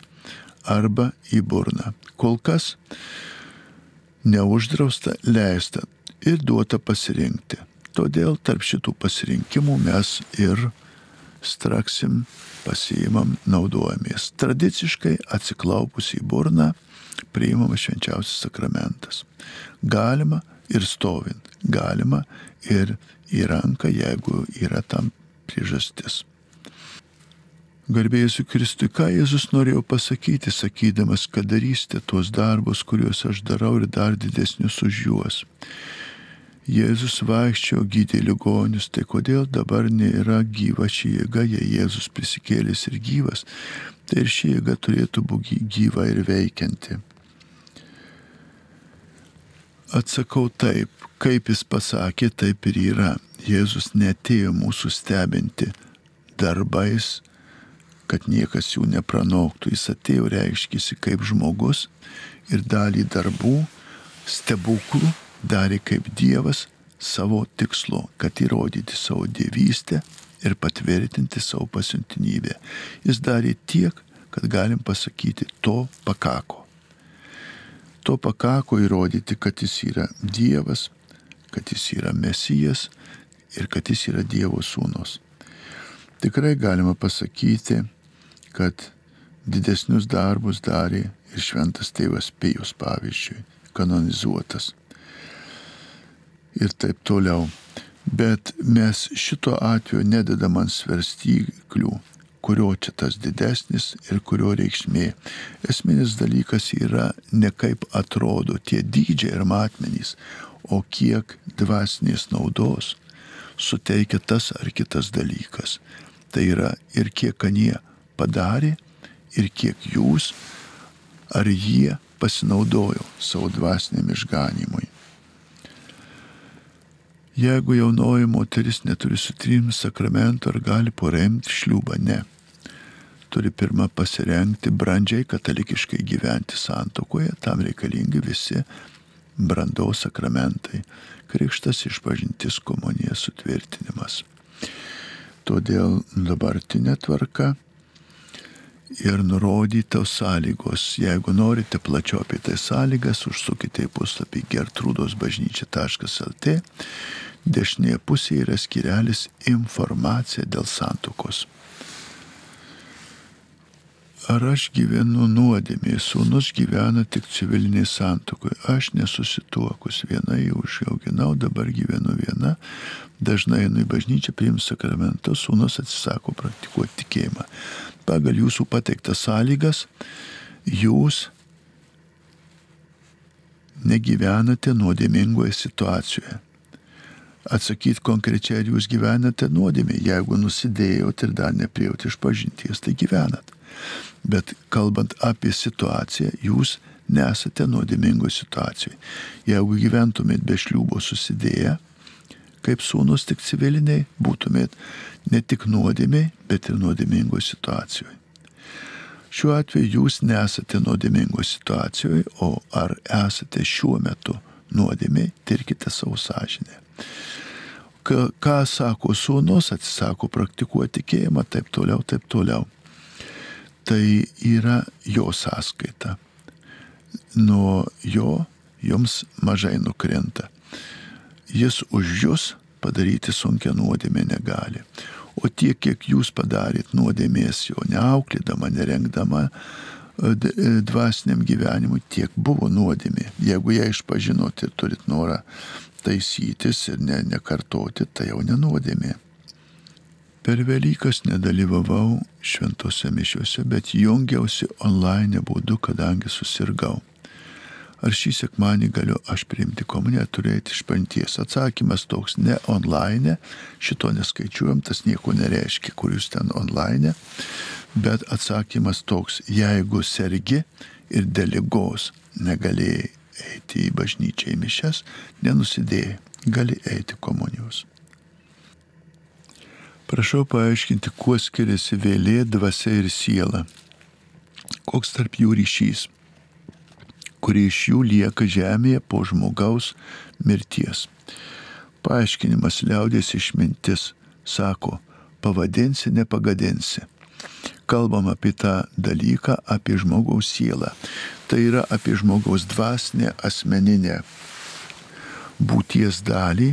arba į burną. Kol kas neuždrausta leista ir duota pasirinkti. Todėl tarp šitų pasirinkimų mes ir straksim, pasiimam, naudojamės. Tradiciškai atsiklaupus į burną priimamas švenčiausias sakramentas. Galima ir stovint, galima ir į ranką, jeigu yra tam priežastis. Garbėjus Kristui, ką Jėzus norėjo pasakyti, sakydamas, kad darysite tuos darbus, kuriuos aš darau ir dar didesnius už juos. Jėzus vaikščiojo gydė ligonius, tai kodėl dabar nėra gyva ši jėga, jei Jėzus prisikėlęs ir gyvas, tai ir ši jėga turėtų būti gyva ir veikianti. Atsakau taip, kaip jis pasakė, taip ir yra. Jėzus netėjo mūsų stebinti darbais, kad niekas jų nepranoktų. Jis atėjo reiškėsi kaip žmogus ir dalį darbų, stebuklų darė kaip Dievas savo tikslu, kad įrodyti savo dievystę ir patvirtinti savo pasiuntinybę. Jis darė tiek, kad galim pasakyti, to pakako. To pakako įrodyti, kad jis yra Dievas, kad jis yra Mesijas ir kad jis yra Dievo sūnus. Tikrai galima pasakyti, kad didesnius darbus darė ir šventas tėvas Pėjus pavyzdžiui, kanonizuotas. Ir taip toliau. Bet mes šito atveju nededam ant svarstyklių, kurio čia tas didesnis ir kurio reikšmė. Esminis dalykas yra ne kaip atrodo tie dydžiai ir matmenys, o kiek dvasinės naudos suteikia tas ar kitas dalykas. Tai yra ir kiek anie padarė, ir kiek jūs ar jie pasinaudojo savo dvasiniam išganimui. Jeigu jaunoji moteris neturi sutrimti sakramento, ar gali poremti šliūbą? Ne turi pirmą pasirengti brandžiai katalikiškai gyventi santokoje, tam reikalingi visi brandaus sakramentai - krikštas, išpažintis, komunija, sutvirtinimas. Todėl dabartinė tvarka ir nurodytos sąlygos. Jeigu norite plačiau apie tai sąlygas, užsukite į puslapį gertrūdosbažnyčia.lt. Dešinėje pusėje yra skirelis informacija dėl santokos ar aš gyvenu nuodėmėje, sūnus gyvena tik civiliniai santokoje, aš nesusituokus, viena jau užauginau, dabar gyvenu viena, dažnai einu į bažnyčią, priims sakramentą, sūnus atsisako praktikuoti tikėjimą. Pagal jūsų pateiktas sąlygas, jūs negyvenate nuodėmingoje situacijoje. Atsakyti konkrečiai, ar jūs gyvenate nuodėmė, jeigu nusidėjot ir dar nepriejot iš pažinties, tai gyvenat. Bet kalbant apie situaciją, jūs nesate nuodėmingoje situacijoje. Jeigu gyventumėt be šliūbo susidėję, kaip sūnus tik civiliniai, būtumėt ne tik nuodėmiai, bet ir nuodėmingoje situacijoje. Šiuo atveju jūs nesate nuodėmingoje situacijoje, o ar esate šiuo metu nuodėmiai, tirkite savo sąžinę. Ką, ką sako sūnus, atsisako praktikuoti tikėjimą, taip toliau, taip toliau tai yra jo sąskaita. Nuo jo jums mažai nukrenta. Jis už jūs padaryti sunkia nuodėmė negali. O tiek, kiek jūs padarėt nuodėmės jo neauklėdama, nerengdama e, e, dvasiniam gyvenimui, tiek buvo nuodėmė. Jeigu ją išpažinot ir turit norą taisytis ir ne, nekartoti, tai jau nenuodėmė. Per Velykas nedalyvavau šventose mišiuose, bet jungiausi online būdu, kadangi susirgau. Ar šį sekmanį galiu aš priimti komuniją, turėti išpanties. Atsakymas toks, ne online, šito neskaičiuojam, tas nieko nereiškia, kur jūs ten online, bet atsakymas toks, jeigu sergi ir dėl lygos negalėjai eiti į bažnyčią į mišes, nenusidėjai, gali eiti komunijos. Prašau paaiškinti, kuo skiriasi vėlė, dvasia ir siela. Koks tarp jų ryšys, kurie iš jų lieka žemėje po žmogaus mirties. Paaiškinimas liaudės išmintis sako, pavadinsi, nepagadinsi. Kalbam apie tą dalyką, apie žmogaus sielą. Tai yra apie žmogaus dvasinę, asmeninę būties dalį,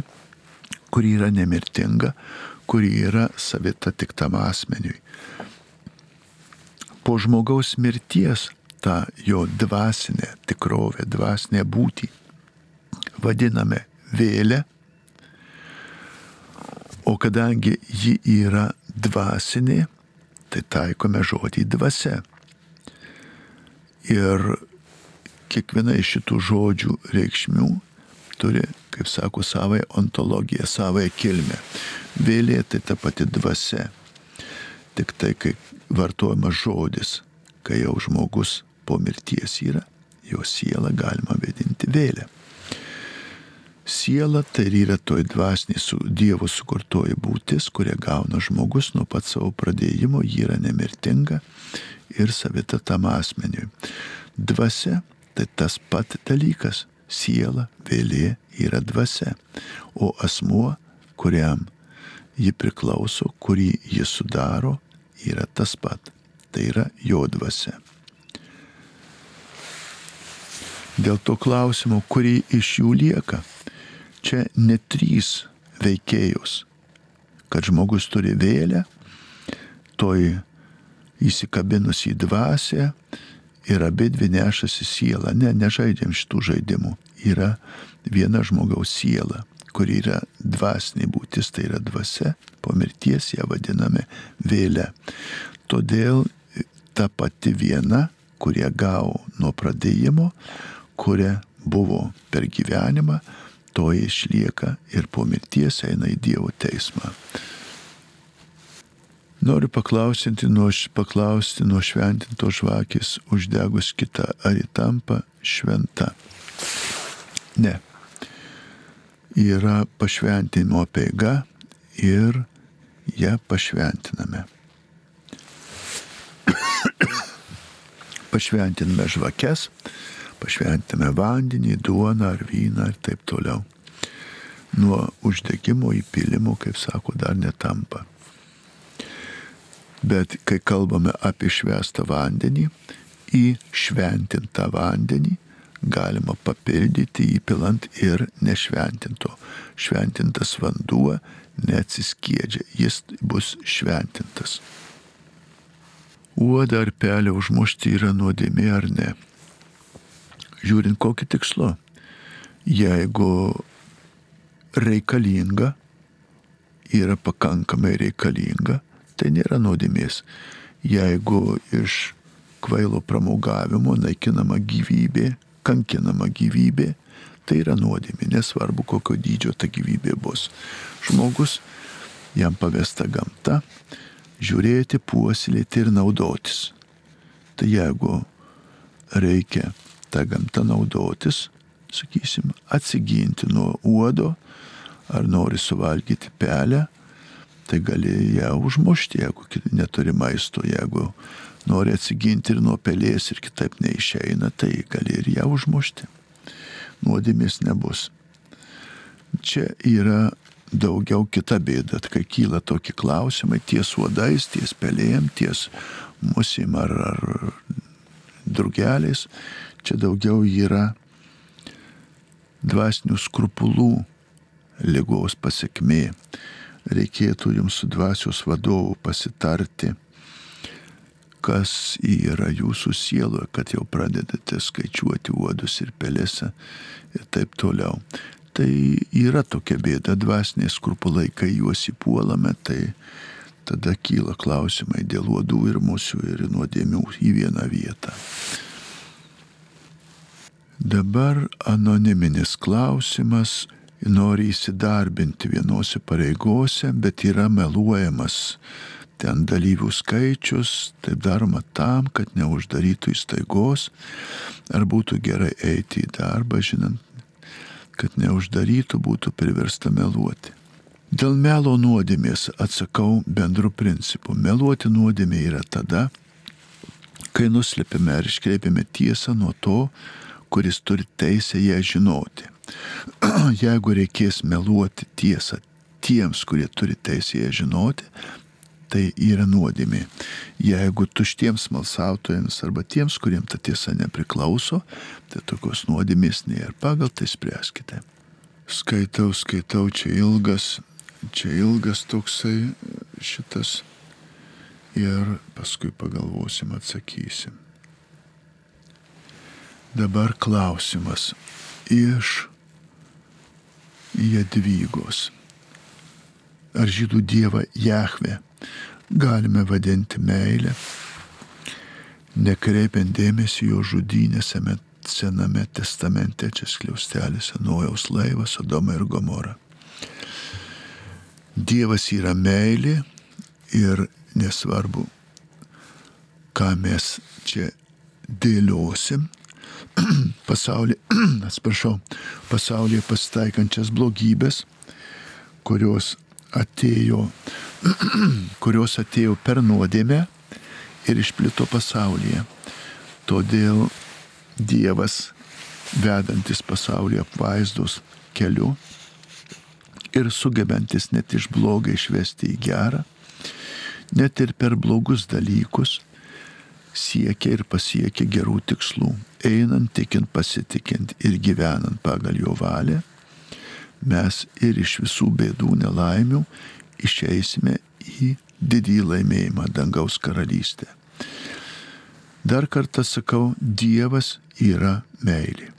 kuri yra nemirtinga, kuri yra savita tik tam asmeniui. Po žmogaus mirties tą jo dvasinę tikrovę, dvasinę būtį vadiname vėlę, o kadangi ji yra dvasinė, tai taikome žodį dvasia. Ir kiekviena iš šitų žodžių reikšmių turi, kaip sako, savoje ontologiją, savoje kilmę. Vėlė tai ta pati dvasia. Tik tai, kai vartojamas žodis, kai jau žmogus po mirties yra, jo sielą galima vedinti vėlę. Siela tai yra toj dvasinė su Dievo sukurtoji būtis, kurią gauna žmogus nuo pat savo pradėjimo, ji yra nemirtinga ir savita tam asmeniui. Dvasia tai tas pat dalykas, siela, vėlė yra dvasia, o asmuo, kuriam ji priklauso, kurį ji sudaro, yra tas pat. Tai yra jo dvasia. Dėl to klausimo, kurį iš jų lieka, čia ne trys veikėjus, kad žmogus turi vėlę, toj įsikabinus į dvasę ir abi dvi nešasi sielą. Ne, nežaidžiam šitų žaidimų. Yra viena žmogaus siela, kuri yra dvasinė būtis, tai yra dvasia, po mirties ją vadiname vėlę. Todėl ta pati viena, kurią gavo nuo pradėjimo, kuria buvo per gyvenimą, toji išlieka ir po mirties eina į Dievo teismą. Noriu paklausinti, nuo, paklausti nuo šventinto žvakės uždegus kitą, ar ji tampa šventa. Ne. Yra pašventinimo peiga ir ją pašventiname. pašventiname žvakes, pašventiname vandenį, duoną ar vyną ir taip toliau. Nuo uždegimo įpilimo, kaip sako, dar netampa. Bet kai kalbame apie švestą vandenį, į šventintą vandenį galima papildyti įpilant ir nešventinto. Šventintas vanduo neatsiskiedžia, jis bus šventintas. Uodą ar pelę užmušti yra nuodėmė ar ne. Žiūrint kokį tikslu. Jeigu reikalinga, yra pakankamai reikalinga, tai nėra nuodėmės. Jeigu iš kvailo pramogavimo naikinama gyvybė, kankinama gyvybė, tai yra nuodėmė, nesvarbu kokio dydžio ta gyvybė bus. Žmogus, jam pavesta gamta, žiūrėti, puoselėti ir naudotis. Tai jeigu reikia tą gamtą naudotis, sakysim, atsiginti nuo uodo, ar nori suvalgyti pelę, tai gali ją užmušti, jeigu neturi maisto, jeigu nori atsiginti ir nuo pelės ir kitaip neišeina, tai gali ir ją užmušti. Nuodėmės nebus. Čia yra daugiau kita bėda, kai kyla tokie klausimai ties uodais, ties pelėjim, ties musim ar, ar drugeliais, čia daugiau yra dvasinių skrupulų lygos pasiekmė reikėtų jums su dvasios vadovu pasitarti, kas yra jūsų sieloje, kad jau pradedate skaičiuoti uodus ir pelėse ir taip toliau. Tai yra tokia bėda, dvasiniai skrupulai, kai juos įpuolame, tai tada kyla klausimai dėl uodų ir mūsų ir nuodėmių į vieną vietą. Dabar anoniminis klausimas nori įsidarbinti vienose pareigose, bet yra meluojamas ten dalyvių skaičius, taip daroma tam, kad neuždarytų įstaigos, ar būtų gerai eiti į darbą, žinant, kad neuždarytų, būtų priversta meluoti. Dėl melo nuodėmės atsakau bendru principu. Meluoti nuodėmė yra tada, kai nuslėpėme ar iškreipiame tiesą nuo to, kuris turi teisę ją žinoti. Jeigu reikės meluoti tiesą tiems, kurie turi teisę ją žinoti, tai yra nuodėmė. Jeigu tuštiems malsautojams arba tiems, kuriems ta tiesa nepriklauso, tai tokios nuodėmės nėra. Pagal tai spręskite. Skaitau, skaitau, čia ilgas, čia ilgas toksai šitas ir paskui pagalvosim, atsakysim. Dabar klausimas iš Jadvygos. Ar žydų dievą Jahve galime vadinti meilę, nekreipiant dėmesį jo žudynėse Sename testamente, čia skliaustelėse Nojaus laivas, Sodoma ir Gomora. Dievas yra meilė ir nesvarbu, ką mes čia dėliosim, pasaulyje, atsiprašau, pasaulyje pasitaikančias blogybės, kurios atėjo, kurios atėjo per nuodėmę ir išplito pasaulyje. Todėl Dievas, vedantis pasaulį apvaizdos keliu ir sugebantis net iš blogą išvesti į gerą, net ir per blogus dalykus, siekia ir pasiekia gerų tikslų einant, tikint, pasitikint ir gyvenant pagal jo valią, mes ir iš visų bėdų nelaimių išeisime į didį laimėjimą dangaus karalystę. Dar kartą sakau, Dievas yra meilė.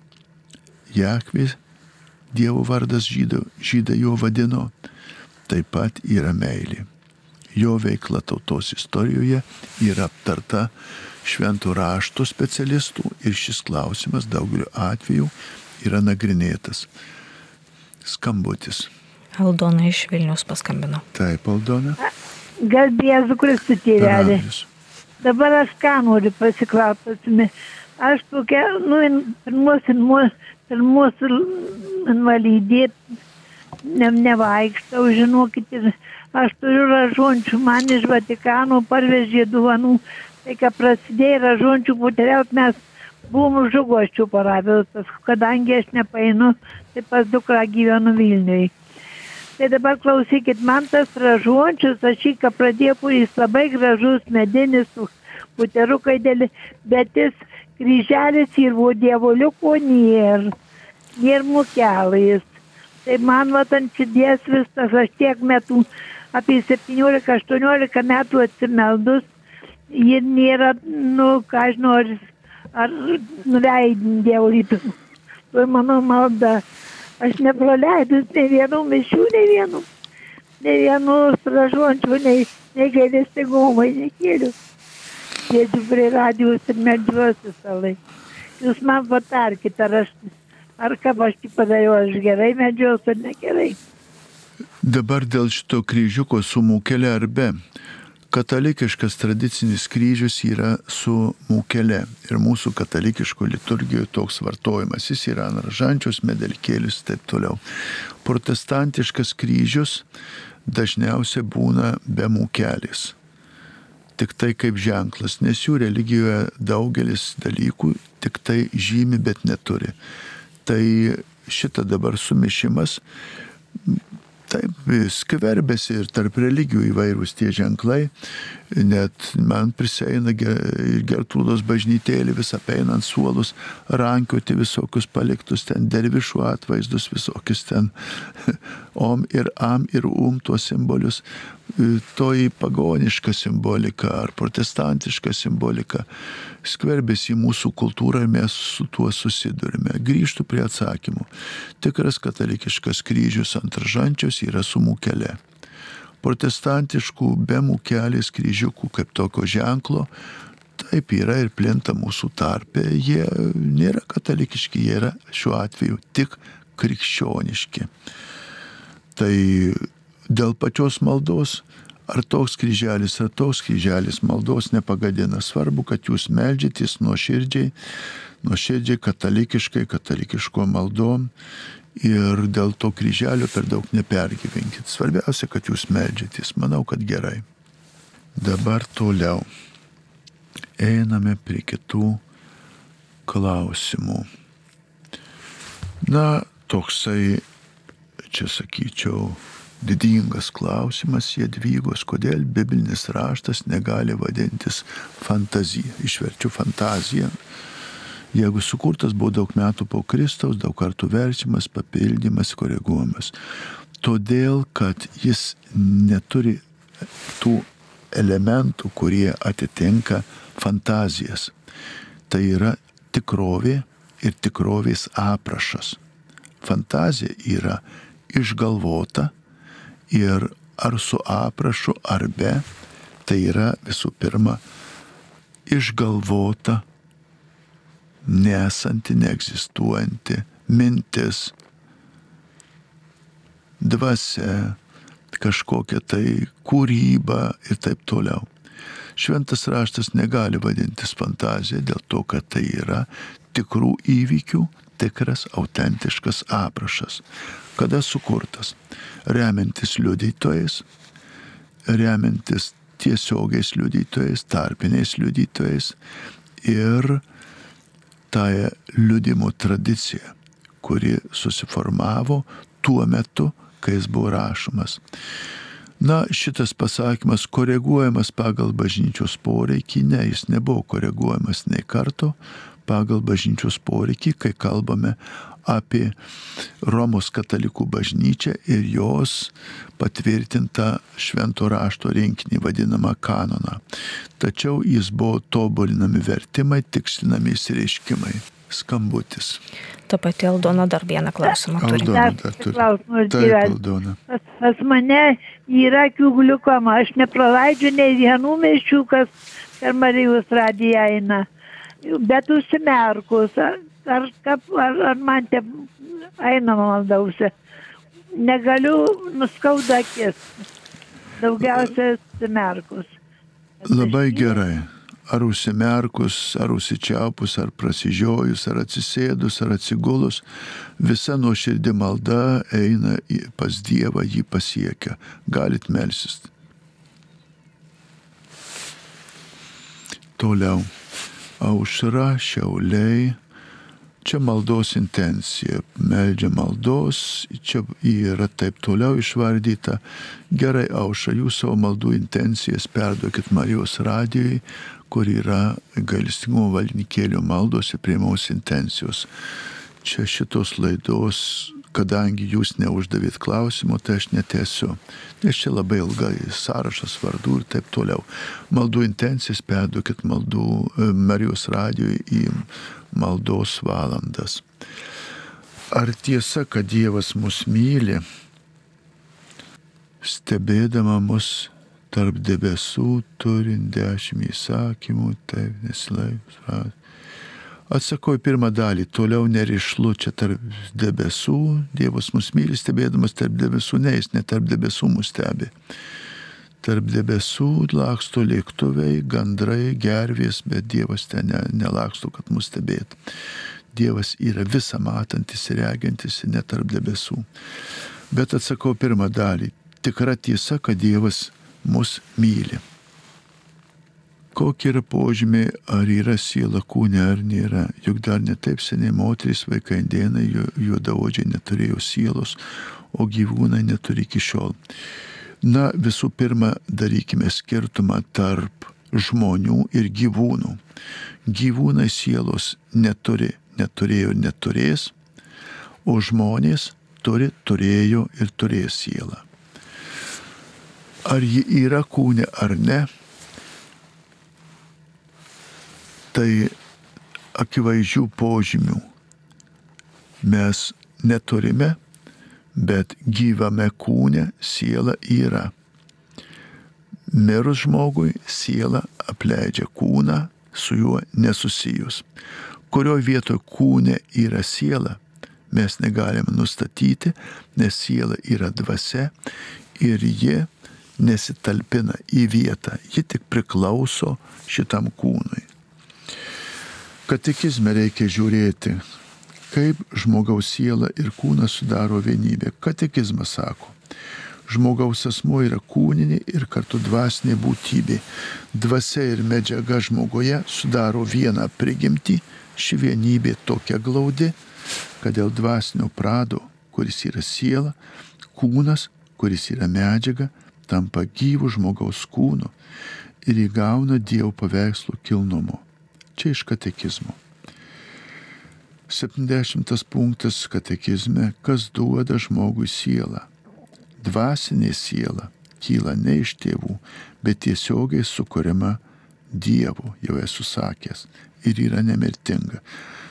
Jakvis, Dievo vardas žydai, jo vadino, taip pat yra meilė. Jo veikla tautos istorijoje yra aptarta šventų raštų specialistų ir šis klausimas daugeliu atveju yra nagrinėtas. Skambutis.
Aldona iš Vilnius paskambino.
Taip, Aldona.
Garbėzu Kristų tėvelė. Dabar aš ką noriu pasiklausyti. Aš tokia, nu, pirmos, pirmos, pirmos invalidė, ne, nevaikštau, žinokit, ir aš turiu ražončių, man iš Vatikano parvežė duonų Tai kai prasidėjo ražončių puteriaut, mes buvom žugoščių parapijos, kadangi aš nepainu, tai pas dukrą gyvenu Vilniui. Tai dabar klausykit, man tas ražuončius, aš jį, ką pradėjau, jis labai gražus, medinis, puterukai dėlį, bet jis kryželis ir buvo dievoliuko nėr, nėr mukelis. Tai man vat ant širdies viskas, aš tiek metų, apie 17-18 metų atsimeldus, ji nėra, nu, ką aš noriu, ar nuleidin Dievo rytų. Tai mano malda, aš nepraleidus ne vienų mišių, ne vienų, ne vienų stražuojančių, nei, nei gailestingumai nekėliu. Sėdžiu prie radijos ir medžiuosi laiką. Jūs man patarkite, ar aš, ar ką aš tik padariau, aš gerai medžiuosiu ar negerai.
Dabar dėl šito kryžiuko su mūkelė ar be katalikiškas tradicinis kryžius yra su mūkele ir mūsų katalikiško liturgijoje toks vartojimas. Jis yra ant ražančios, medelkėlis ir taip toliau. Protestantiškas kryžius dažniausiai būna be mūkelis. Tik tai kaip ženklas, nes jų religijoje daugelis dalykų tik tai žymi, bet neturi. Tai šitą dabar sumišimas Taip, skverbėsi ir tarp religijų įvairūs tie ženklai, net man priseina Gertrūdos bažnytėlį vis apeinant suolus, rankioti visokius paliktus ten dervišų atvaizdus, visokius ten om ir am ir um tuos simbolius, toji pagoniška simbolika ar protestantiška simbolika skverbėsi į mūsų kultūrą ir mes su tuo susidurime. Grįžtų prie atsakymų. Tikras katalikiškas kryžius ant ražančios yra su mūkelė. Protestantiškų be mūkelės kryžiukų kaip tokio ženklo taip yra ir plinta mūsų tarpe, jie nėra katalikiški, jie yra šiuo atveju tik krikščioniški. Tai dėl pačios maldos, ar toks kryželis, ar toks kryželis maldos nepagadina. Svarbu, kad jūs melžytis nuoširdžiai, nuoširdžiai katalikiškai, katalikiško maldom ir dėl to kryželio per daug nepergyvenkit. Svarbiausia, kad jūs melžytis. Manau, kad gerai. Dabar toliau. Einame prie kitų klausimų. Na, toksai, čia sakyčiau, didingas klausimas Jadvygos, kodėl biblinis raštas negali vadintis fantazija. Išverčiu fantaziją. Jeigu sukurtas buvo daug metų po Kristaus, daug kartų verčiamas, papildymas, koreguojamas. Todėl, kad jis neturi tų elementų, kurie atitinka fantazijas. Tai yra tikrovė ir tikrovės aprašas. Fantazija yra išgalvota ir ar su aprašu, ar be, tai yra visų pirma išgalvota, nesanti, neegzistuojanti mintis, dvasia, kažkokia tai kūryba ir taip toliau. Šventas raštas negali vadintis fantazija dėl to, kad tai yra tikrų įvykių, tikras, autentiškas aprašas. Kada sukurtas? Remiantis liudytojais, remiantis tiesiogiais liudytojais, tarpiniais liudytojais ir tą liudimo tradiciją, kuri susiformavo tuo metu, kai jis buvo rašomas. Na, šitas pasakymas koreguojamas pagal bažnyčios poreikį, ne, jis nebuvo koreguojamas nei karto pagal bažnyčios poreikį, kai kalbame apie Romos katalikų bažnyčią ir jos patvirtintą švento rašto rinkinį vadinamą kanoną. Tačiau jis buvo tobulinami vertimai, tikslinami įsireiškimai. Skambutis.
Ta pati Aldona dar vieną klausimą turi.
Aldona dar turi.
Klausimas
Taip. Aldona.
Pas, pas mane yra akių gliukoma, aš nepraleidžiu nei vienų mišių, kas per Marijos radiją eina. Bet užsimerkus, ar, kap- ar, ar man te eina maldausia. Negaliu nuskauda akis. Daugiausia užsimerkus.
Labai gerai. Ar užsimerkus, ar užsičiaupus, ar prasižiojus, ar atsisėdus, ar atsigulus, visa nuoširdį malda eina pas Dievą, jį pasiekia. Galit melsis. Toliau. Aušra, šiauliai. Čia maldos intencija. Meldžia maldos, čia yra taip toliau išvardyta. Gerai, aušra, jūs savo maldų intencijas perduokit Marijos radijai, kur yra gailestingumo valdnikėlio maldos ir priimamos intencijos. Čia šitos laidos, kadangi jūs neuždavėt klausimo, tai aš netesiu. Nes čia labai ilgai sąrašas vardų ir taip toliau. Maldų intencijas perduokit maldų e, Marijos radijui į maldos valandas. Ar tiesa, kad Dievas mus myli, stebėdama mus tarp debesų, turint dešimt įsakymų, taip nesilaikus. Atsakau į pirmą dalį, toliau nerišlu čia tarp debesų, Dievas mus myli, stebėdamas tarp debesų, ne jis ne tarp debesų mus stebi. Tarp debesų laksto lėktuvai, gandrai, gervės, bet Dievas ten ne, nelaksto, kad mus stebėtų. Dievas yra visą matantis ir regintis ir net tarp debesų. Bet atsakau pirmą dalį. Tikra tiesa, kad Dievas mus myli. Kokie yra požymiai, ar yra siela kūne ar nėra. Juk dar netaip seniai moteris, vaikai indėnai, juodaodžiai neturėjo sielos, o gyvūnai neturi iki šiol. Na, visų pirma, darykime skirtumą tarp žmonių ir gyvūnų. Gyvūnai sielos neturi, neturėjo ir neturės, o žmonės turi, turėjo ir turės sielą. Ar ji yra kūne ar ne, tai akivaizdžių požymių mes neturime, bet gyvame kūne siela yra. Mirus žmogui siela apleidžia kūną su juo nesusijus. Kurioje vietoje kūne yra siela, mes negalime nustatyti, nes siela yra dvasia ir ji nesitalpina į vietą, ji tik priklauso šitam kūnui. Katekizme reikia žiūrėti, kaip žmogaus siela ir kūnas sudaro vienybę. Katekizmas sako, žmogaus asmuo yra kūninė ir kartu dvasinė būtybė. Dvasia ir medžiaga žmogoje sudaro vieną prigimtį, ši vienybė tokia glaudi, kad dėl dvasinio prado, kuris yra siela, kūnas, kuris yra medžiaga, tampa gyvų žmogaus kūnu ir įgauna Dievo paveikslo kilnumo. Čia iš katekizmo. 70 punktas katekizme, kas duoda žmogui sielą. Dvasinė siela kyla ne iš tėvų, bet tiesiogiai sukuriama Dievu, jau esu sakęs, ir yra nemirtinga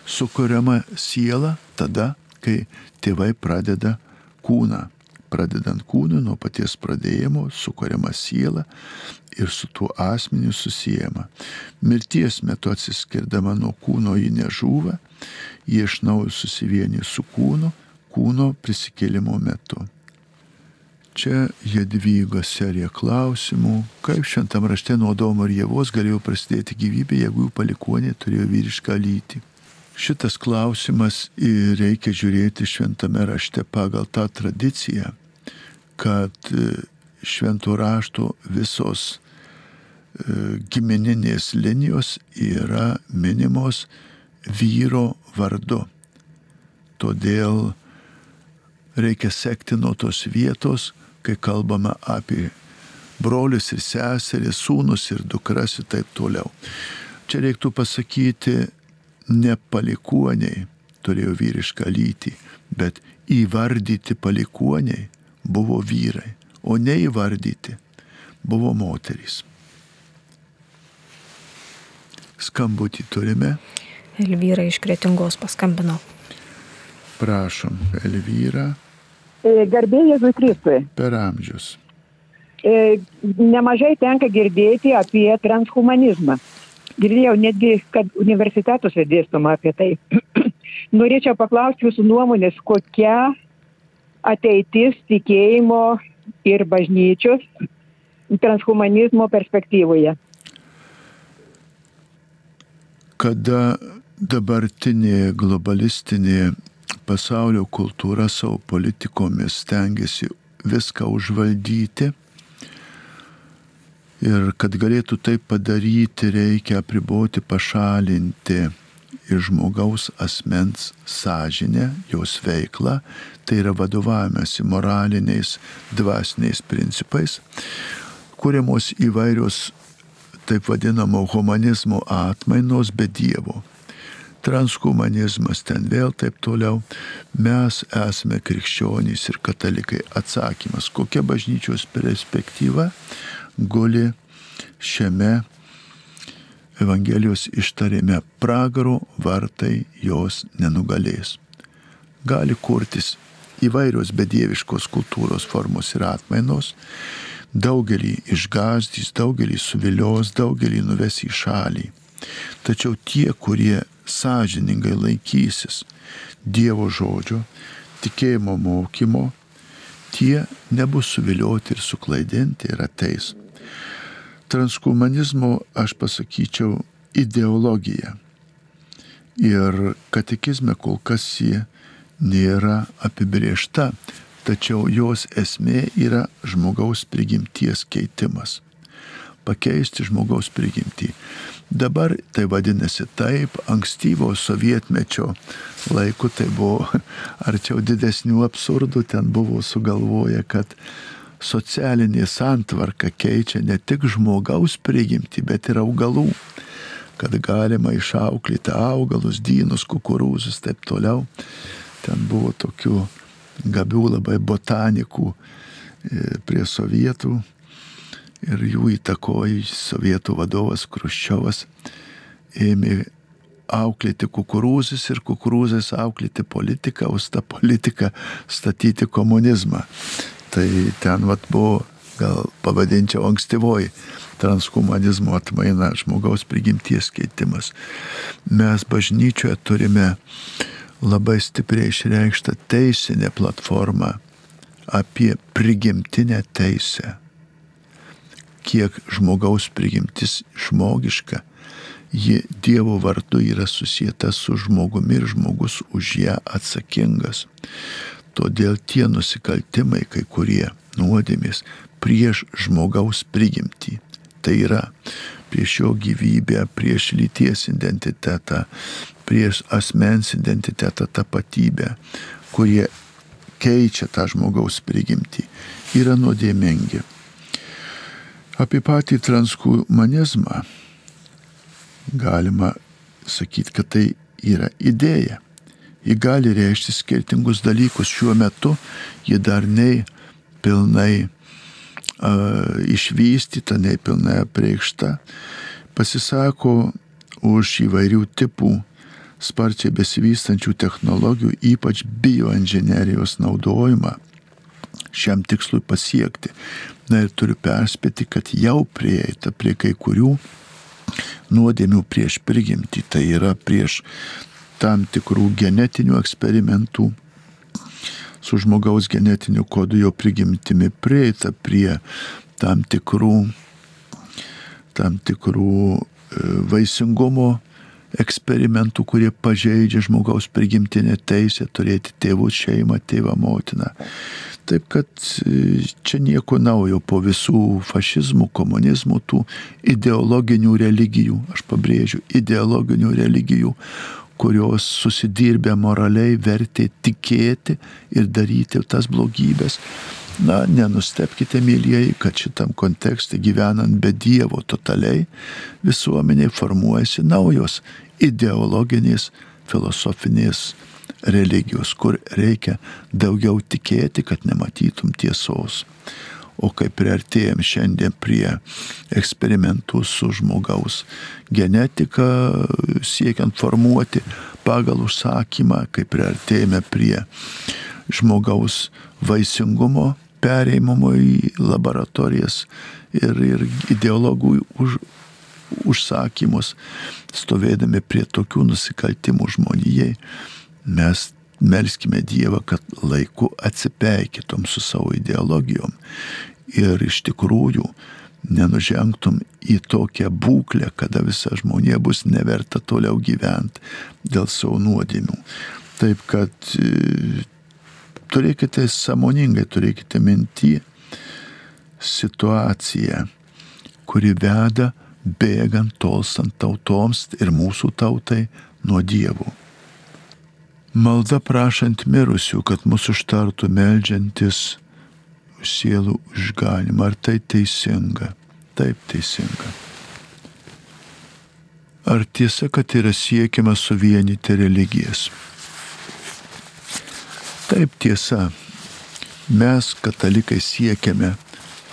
sukuriama siela tada, kai tėvai pradeda kūną. Pradedant kūną nuo paties pradėjimo, sukuriama siela ir su tuo asmeniu susijęma. Mirties metu atsiskirdama nuo kūno ji nežūva, ji iš naujo susivienė su kūnu, kūno prisikėlimo metu. Čia Jadvygos serija klausimų, kaip šventam rašte nuo Domo ir Jėvos galėjo prasidėti gyvybė, jeigu jų palikonė turėjo vyrišką lytį. Šitas klausimas reikia žiūrėti šventame rašte pagal tą tradiciją, kad e, šventų rašto visos e, gimininės linijos yra minimos vyro vardu. Todėl reikia sekti nuo tos vietos, kai kalbame apie brolius ir seseris, sūnus ir dukras ir taip toliau. Čia reiktų pasakyti ne palikuoniai turėjo vyrišką lytį, bet įvardyti palikuoniai buvo vyrai, o neįvardyti buvo moterys. Skambutį turime.
Elvyra iš Kretingos paskambino.
Prašom, Elvyra.
E, Garbė Jėzui Kristui.
Per amžius.
E, nemažai tenka girdėti apie transhumanizmą girdėjau netgi, kad universitetuose dėstoma apie tai. Norėčiau paklausti jūsų nuomonės, kokia ateitis tikėjimo ir bažnyčios transhumanizmo perspektyvoje.
Kada dabartinė globalistinė pasaulio kultūra savo politikomis stengiasi viską užvaldyti, Ir kad galėtų tai padaryti, reikia apriboti, pašalinti iš žmogaus asmens sąžinę, jos veiklą, tai yra vadovavimėsi moraliniais, dvasiniais principais, kuriamos įvairios taip vadinamo humanizmo atmainos be Dievo. Transhumanizmas ten vėl taip toliau. Mes esame krikščionys ir katalikai. Atsakymas, kokia bažnyčios perspektyva guli šiame Evangelijos ištarėme pragaro vartai jos nenugalės. Gali kurtis įvairios bedieviškos kultūros formos ir atmainos, daugelį išgazdys, daugelį suvilios, daugelį nuves į šalį. Tačiau tie, kurie sąžiningai laikysis Dievo žodžio, tikėjimo mokymo, tie nebus suvilioti ir suklaidinti ir ateis transhumanizmo, aš pasakyčiau, ideologija. Ir katekizme kol kas ji nėra apibriešta, tačiau jos esmė yra žmogaus prigimties keitimas. Pakeisti žmogaus prigimtį. Dabar tai vadinasi taip, ankstyvo sovietmečio laiku tai buvo arčiau didesnių absurdų, ten buvo sugalvoję, kad socialinė santvarka keičia ne tik žmogaus prigimti, bet ir augalų, kad galima išauklyti augalus, dynus, kukurūzus, taip toliau. Ten buvo tokių gabių labai botanikų e, prie sovietų ir jų įtakoji sovietų vadovas Kruščiovas ėmė auklėti kukurūzus ir kukurūzais auklėti politiką, o tą politiką statyti komunizmą. Tai ten vat buvo gal pavadinčiau ankstyvoji transhumanizmo atmaina, žmogaus prigimties keitimas. Mes bažnyčioje turime labai stipriai išreikštą teisinę platformą apie prigimtinę teisę. Kiek žmogaus prigimtis žmogiška, ji Dievo vardu yra susijęta su žmogumi ir žmogus už ją atsakingas. Todėl tie nusikaltimai, kai kurie nuodėmės prieš žmogaus prigimtį, tai yra prieš jo gyvybę, prieš lyties identitetą, prieš asmens identitetą, tapatybę, kurie keičia tą žmogaus prigimtį, yra nuodėmingi. Apie patį transhumanizmą galima sakyti, kad tai yra idėja. Ji gali reikšti skirtingus dalykus. Šiuo metu ji dar nei pilnai uh, išvystyta, nei pilnai apreikšta. Pasisako už įvairių tipų sparčiai besivystančių technologijų, ypač bioinžinerijos naudojimą šiam tikslui pasiekti. Na ir turiu perspėti, kad jau prieita prie kai kurių nuodėmių prieš prigimtį, tai yra prieš tam tikrų genetinių eksperimentų su žmogaus genetiniu kodu jo prigimtimi prieita prie tam tikrų, tam tikrų e, vaisingumo eksperimentų, kurie pažeidžia žmogaus prigimtinę teisę turėti tėvų šeimą, tėvą motiną. Taip kad e, čia nieko naujo po visų fašizmų, komunizmų, tų ideologinių religijų, aš pabrėžiu, ideologinių religijų, kurios susidirbę moraliai vertė tikėti ir daryti tas blogybės. Na, nenustepkite, mėlyjeji, kad šitam kontekste gyvenant be Dievo totaliai visuomeniai formuojasi naujos ideologinės, filosofinės religijos, kur reikia daugiau tikėti, kad nematytum tiesos. O kai priartėjom šiandien prie eksperimentų su žmogaus genetika, siekiant formuoti pagal užsakymą, kai priartėjome prie žmogaus vaisingumo pereimamo į laboratorijas ir, ir ideologų už, užsakymus, stovėdami prie tokių nusikaltimų žmonijai, mes melskime Dievą, kad laiku atsipeikytum su savo ideologijom ir iš tikrųjų nenužengtum į tokią būklę, kada visa žmonė bus neverta toliau gyventi dėl savo nuodėmių. Taip kad turėkite samoningai, turėkite minti situaciją, kuri veda bėgant tolstant tautoms ir mūsų tautai nuo dievų. Malda prašant mirusių, kad mūsų užtartų melžiantis sielų išganimą. Ar tai teisinga? Taip teisinga. Ar tiesa, kad yra siekiama suvienyti religijas? Taip tiesa, mes katalikai siekiame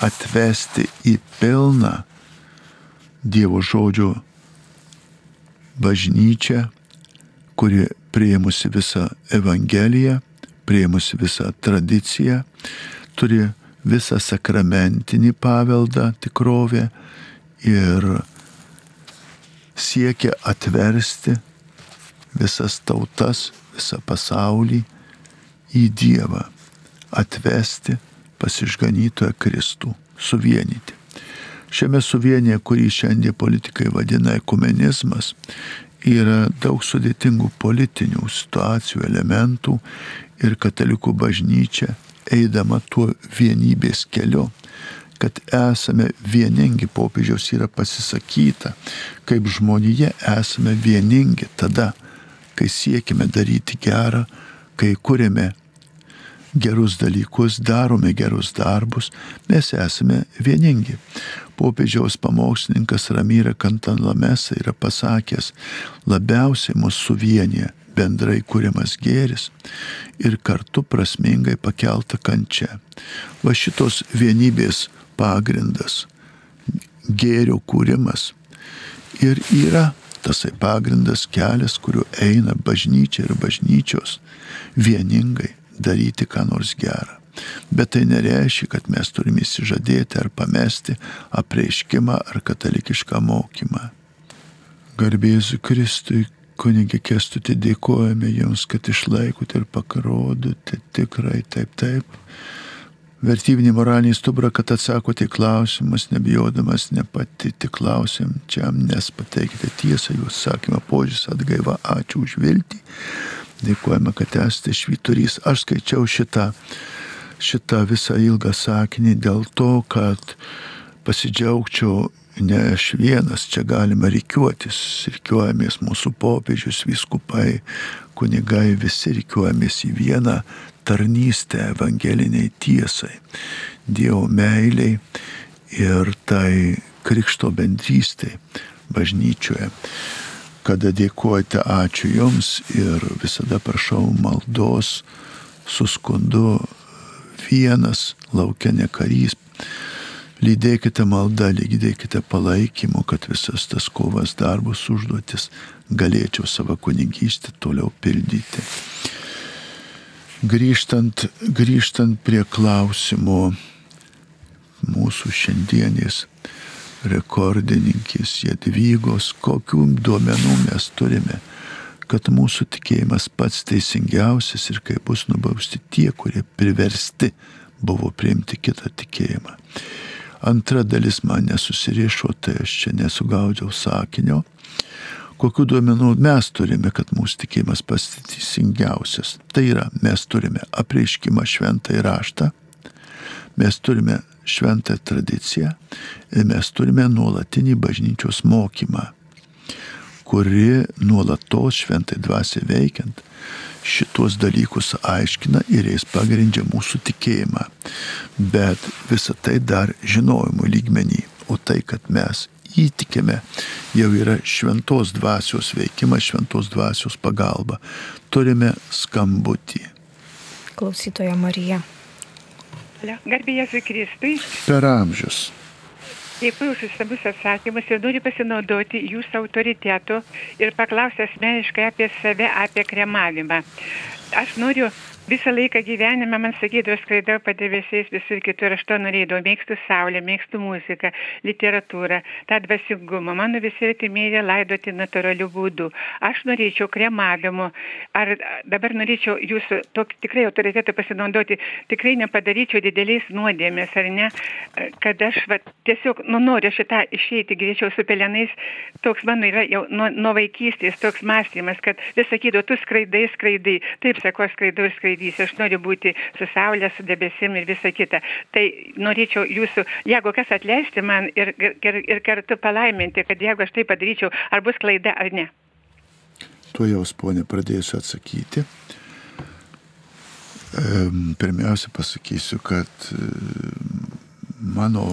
atvesti į pilną Dievo žodžio bažnyčią, kuri prieimusi visą Evangeliją, prieimusi visą tradiciją, turi visą sakramentinį paveldą tikrovę ir siekia atversti visas tautas, visą pasaulį į Dievą, atvesti pasižganytoją Kristų, suvienyti. Šiame suvienyje, kurį šiandien politikai vadina ekumenizmas, yra daug sudėtingų politinių situacijų, elementų ir katalikų bažnyčia, eidama tuo vienybės keliu, kad esame vieningi, popiežiaus yra pasisakyta, kaip žmonėje esame vieningi tada, kai siekime daryti gerą, kai kuriame gerus dalykus, darome gerus darbus, mes esame vieningi. Popiežiaus pamokslininkas Ramyra Kantanlamesa yra pasakęs, labiausiai mus suvienyje bendrai kūriamas gėris ir kartu prasmingai pakelta kančia. Va šitos vienybės pagrindas - gėrio kūrimas. Ir yra tasai pagrindas kelias, kuriuo eina bažnyčia ir bažnyčios vieningai daryti ką nors gerą. Bet tai nereiškia, kad mes turime įsižadėti ar pamesti apreiškimą ar katalikišką mokymą. Garbėsiu Kristui, kunigė Kestutė, dėkojame Jums, kad išlaikote ir pakarodote tikrai taip, taip. Vertybinį moralinį stubrą, kad atsakote į klausimus, nebijodamas nepatyti klausimčiam, nes pateikite tiesą, Jūs sakymą, požiūris atgaiva, ačiū už viltį. Dėkojame, kad esate švyturys. Aš skaičiau šitą, šitą visą ilgą sakinį dėl to, kad pasidžiaugčiau ne aš vienas, čia galima reikiuotis, reikiuojamės mūsų popiežius, viskupai, kunigai, visi reikiuojamės į vieną tarnystę evangeliniai tiesai, Dievo meiliai ir tai krikšto bendrystė bažnyčioje. Kada dėkojate, ačiū Jums ir visada prašau maldos su skundu vienas laukia ne karys lydėkite maldą, lydėkite palaikymu, kad visas tas kovas darbus užduotis galėčiau savo kunigystę toliau pildyti. Grįžtant, grįžtant prie klausimo mūsų šiandienės rekordininkės Jadvygos, kokių duomenų mes turime, kad mūsų tikėjimas pats teisingiausias ir kaip bus nubausti tie, kurie priversti buvo priimti kitą tikėjimą. Antra dalis man nesusirišo, tai aš čia nesugaudžiau sakinio. Kokiu duomenų mes turime, kad mūsų tikėjimas pasiteisingiausias. Tai yra, mes turime apreiškimą šventą įraštą, mes turime šventą tradiciją ir mes turime nuolatinį bažnyčios mokymą, kuri nuolatos šventai dvasiai veikiant šitos dalykus aiškina ir jais pagrindžia mūsų tikėjimą. Bet visa tai dar žinojimo lygmenį. O tai, kad mes įtikime, jau yra šventos dvasios veikimas, šventos dvasios pagalba. Turime skambutį.
Klausytoja Marija.
Garbėjai Kristui.
Per amžius.
Dėkui už įstabius atsakymus ir noriu pasinaudoti jūsų autoritetu ir paklausti asmeniškai apie save, apie kremavimą. Aš noriu visą laiką gyvenime man sakydavo skraidau padebesiais visur kitur aš to norėdavau. Mėgstu saulę mėgstu muziką literatūrą tą dvasingumą. Mano visi artimieji laidoti natūraliu būdu. Aš norėčiau kremavimo. Ar dabar norėčiau jūsų tokį tikrai autoritetu pasinaudoti? Tikrai nepadaryčiau didelės nuodėmės ar ne? Kad aš vat tiesiog nu noriu aš į tą išeiti greičiau su pelenais. Toks mano yra jau nuo nuo vaikystės toks mąstymas kad vis sakydavo tu skraidai skraidai. Taip sakau aš skraidau ir skraidau skraidys, aš noriu būti su saulė, su debesim ir visa kita. Tai norėčiau jūsų, jeigu kas atleisti man ir, ir, ir kartu palaiminti, kad jeigu aš tai padaryčiau, ar bus klaida ar ne.
Tuo jau, ponė, pradėsiu atsakyti. Pirmiausia, pasakysiu, kad mano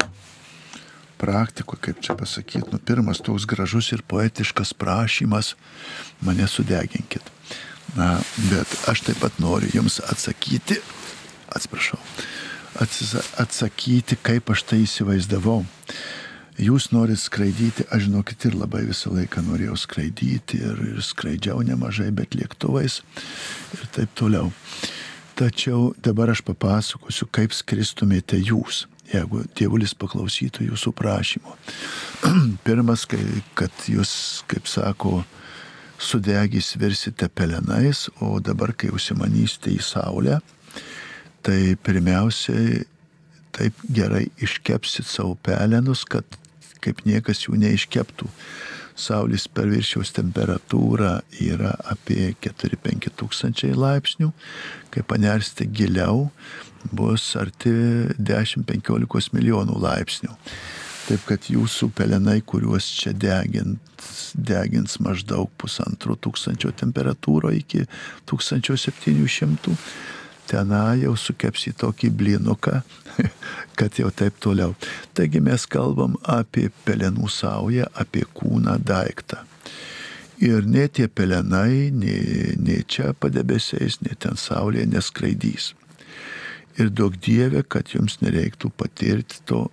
praktiko, kaip čia pasakyti, nu, pirmas toks gražus ir poetiškas prašymas, mane sudeginkit. Na, bet aš taip pat noriu Jums atsakyti, atsiprašau, atsakyti, kaip aš tai įsivaizdavau. Jūs norit skraidyti, aš žinokit ir labai visą laiką norėjau skraidyti ir, ir skraidžiau nemažai, bet lėktuvais ir taip toliau. Tačiau dabar aš papasakosiu, kaip skristumėte jūs, jeigu tėvulis paklausytų jūsų prašymo. Pirmas, kai, kad jūs, kaip sako, sudegys virsite pelenais, o dabar, kai užsimanysite į saulę, tai pirmiausiai taip gerai iškepsit savo pelenus, kad kaip niekas jų neiškeptų. Saulės perviršiaus temperatūra yra apie 4-5 tūkstančiai laipsnių, kai panersite giliau, bus arti 10-15 milijonų laipsnių. Taip kad jūsų pelenai, kuriuos čia degint, degins maždaug pusantro tūkstančio temperatūro iki 1700, tenai jau sukeps į tokį blinuką, kad jau taip toliau. Taigi mes kalbam apie pelenų saują, apie kūną daiktą. Ir ne tie pelenai, nei, nei čia padebesiais, nei ten saulėje neskraidys. Ir daug dievė, kad jums nereiktų patirti to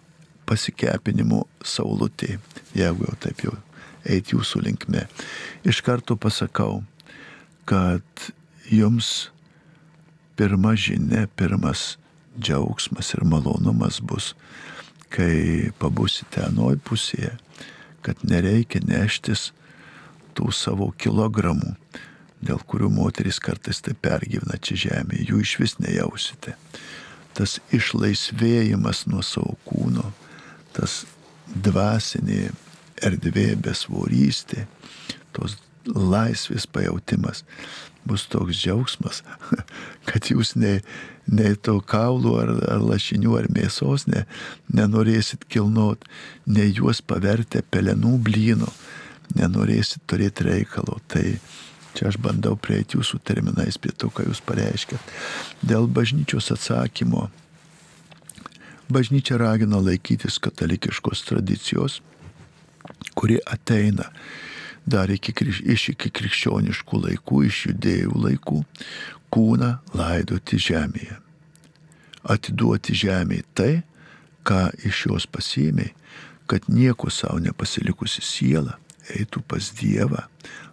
pasikepinimo saulutė, jeigu jau taip jau eiti jūsų linkme. Iš karto pasakau, kad jums pirma žinia, pirmas džiaugsmas ir malonumas bus, kai pabusite anoj pusėje, kad nereikia neštis tų savo kilogramų, dėl kurių moteris kartais tai pergyvena čia žemėje, jų iš vis nejausite. Tas išlaisvėjimas nuo savo kūno, tas dvasinė erdvė besvorystė, tos laisvės pajūtimas bus toks džiaugsmas, kad jūs nei, nei to kaulų ar, ar lašinių ar mėsos ne, nenorėsit kilnot, nei juos pavertę pelenų blyno, nenorėsit turėti reikalo. Tai čia aš bandau prieiti jūsų terminais prie to, ką jūs pareiškėt. Dėl bažnyčios atsakymo. Bažnyčia ragina laikytis katalikiškos tradicijos, kuri ateina dar iki, iš iki krikščioniškų laikų, iš judėjų laikų, kūną laidoti žemėje. Atiduoti žemėje tai, ką iš jos pasiėmė, kad nieko savo nepasilikusi siela eitų pas Dievą,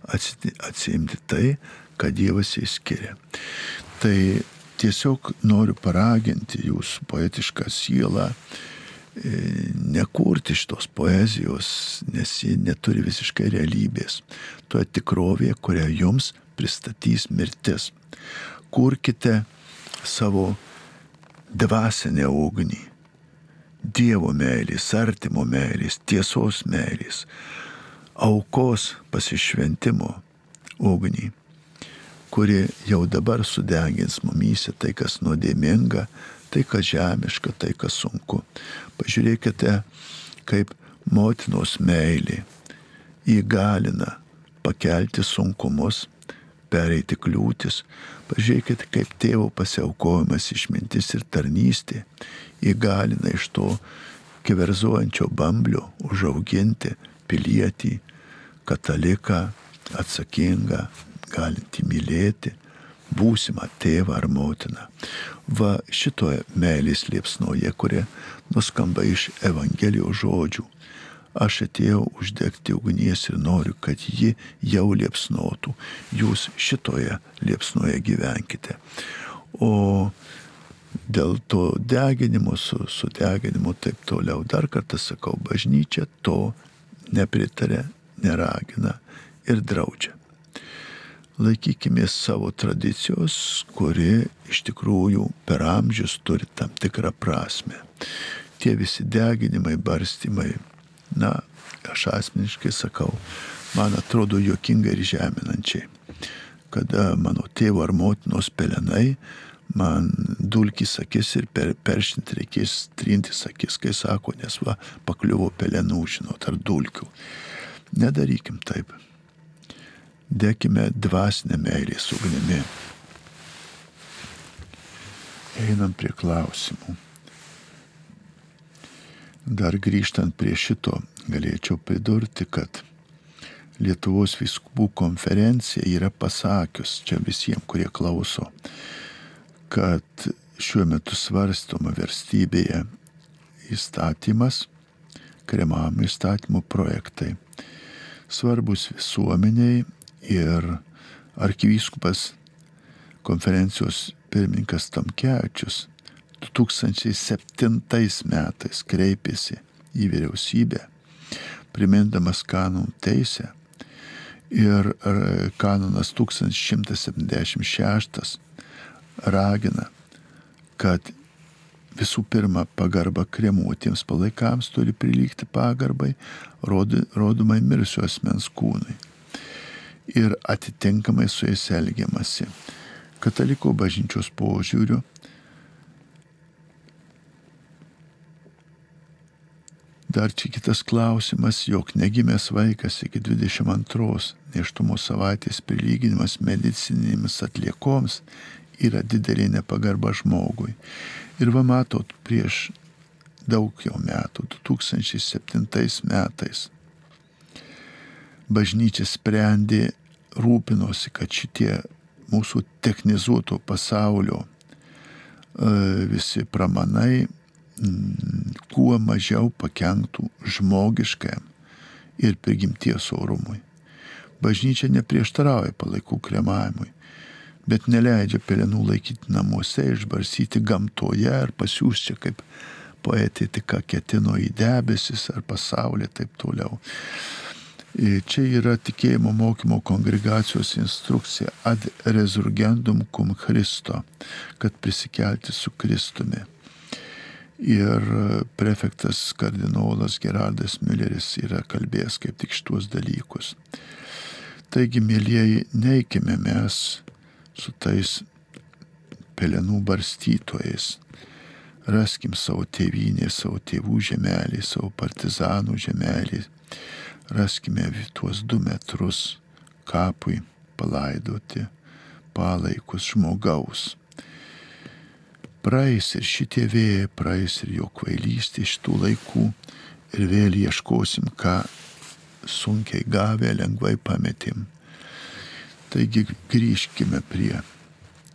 atsiimti tai, ką Dievas įskiria. Tai tiesiog noriu paraginti jūsų poetišką sielą E, nekurti šitos poezijos, nes ji neturi visiškai realybės. Toje tikrovėje, kurią jums pristatys mirtis. Kurkite savo dvasinę ugnį. Dievo meilės, artimo meilės, tiesos meilės, aukos pasišventimo ugnį, kuri jau dabar sudegins mumyse tai, kas nuodėminga, tai, kas žemiška, tai, kas sunku. Pažiūrėkite, kaip motinos meilė įgalina pakelti sunkumus, pereiti kliūtis. Pažiūrėkite, kaip tėvo pasiaukojimas išmintis ir tarnystė įgalina iš to keverzuojančio bamblio užauginti pilietį, kataliką, atsakingą, galinti mylėti, būsimą tėvą ar motiną. Va šitoje meilės liepsnoje, kurie nuskamba iš Evangelijos žodžių. Aš atėjau uždegti ugnies ir noriu, kad ji jau liepsnotų. Jūs šitoje liepsnoje gyvenkite. O dėl to deginimo, su, su deginimu taip toliau, dar kartą sakau, bažnyčia to nepritarė, neragina ir draudžia laikykime savo tradicijos, kuri iš tikrųjų per amžius turi tam tikrą prasme. Tie visi deginimai, barstymai, na, aš asmeniškai sakau, man atrodo juokingai ir žeminančiai. Kada mano tėvo ar motinos pelenai man dulkis akis ir per, peršint reikės trinti akis, kai sako, nes va, pakliuvo pelenų, žinot, ar dulkių. Nedarykim taip dėkime dvasinę meilę su ugnimi. Einam prie klausimų. Dar grįžtant prie šito, galėčiau pridurti, kad Lietuvos viskubų konferencija yra pasakius čia visiems, kurie klauso, kad šiuo metu svarstoma verstybėje įstatymas, kremavimo įstatymų projektai, svarbus visuomeniai ir arkivyskupas konferencijos pirmininkas Tamkevičius 2007 metais kreipėsi į vyriausybę, primindamas kanonų teisę. Ir kanonas 1176 ragina, kad visų pirma pagarba kremuotiems palaikams turi prilygti pagarbai rodomai mirusio asmens kūnui ir atitinkamai su jais elgiamasi. Katalikų bažnyčios požiūriu Dar čia kitas klausimas, jog negimęs vaikas iki 22 neštumo savaitės prilyginimas medicininėmis atliekoms yra didelė nepagarba žmogui. Ir va matot, prieš daug jau metų, 2007 metais, bažnyčia sprendė, rūpinosi, kad šitie mūsų technizuoto pasaulio e, visi pramanai kuo mažiau pakenktų žmogiškam ir prigimties orumui. Bažnyčia neprieštarauja palaikų kremavimui, bet neleidžia pelenų laikyti namuose, išbarsyti gamtoje ar pasiūsti kaip poetė tik ketino į debesis ar pasaulį taip toliau. Čia yra tikėjimo mokymo kongregacijos instrukcija ad resurgendum cum Christo, kad prisikelti su Kristumi. Ir prefektas kardinolas Gerardas Mülleris yra kalbėjęs kaip tik šituos dalykus. Taigi, mėlyjeji, neikime mes su tais pelenų barstytojais. Raskim savo tėvynę, savo tėvų žemelį, savo partizanų žemelį. Raskime tuos du metrus kapui palaidoti palaikus žmogaus. Praeis ir šitie vėjai, praeis ir jo kvailystė iš tų laikų ir vėl ieškosim, ką sunkiai gavę lengvai pametėm Taigi grįžkime prie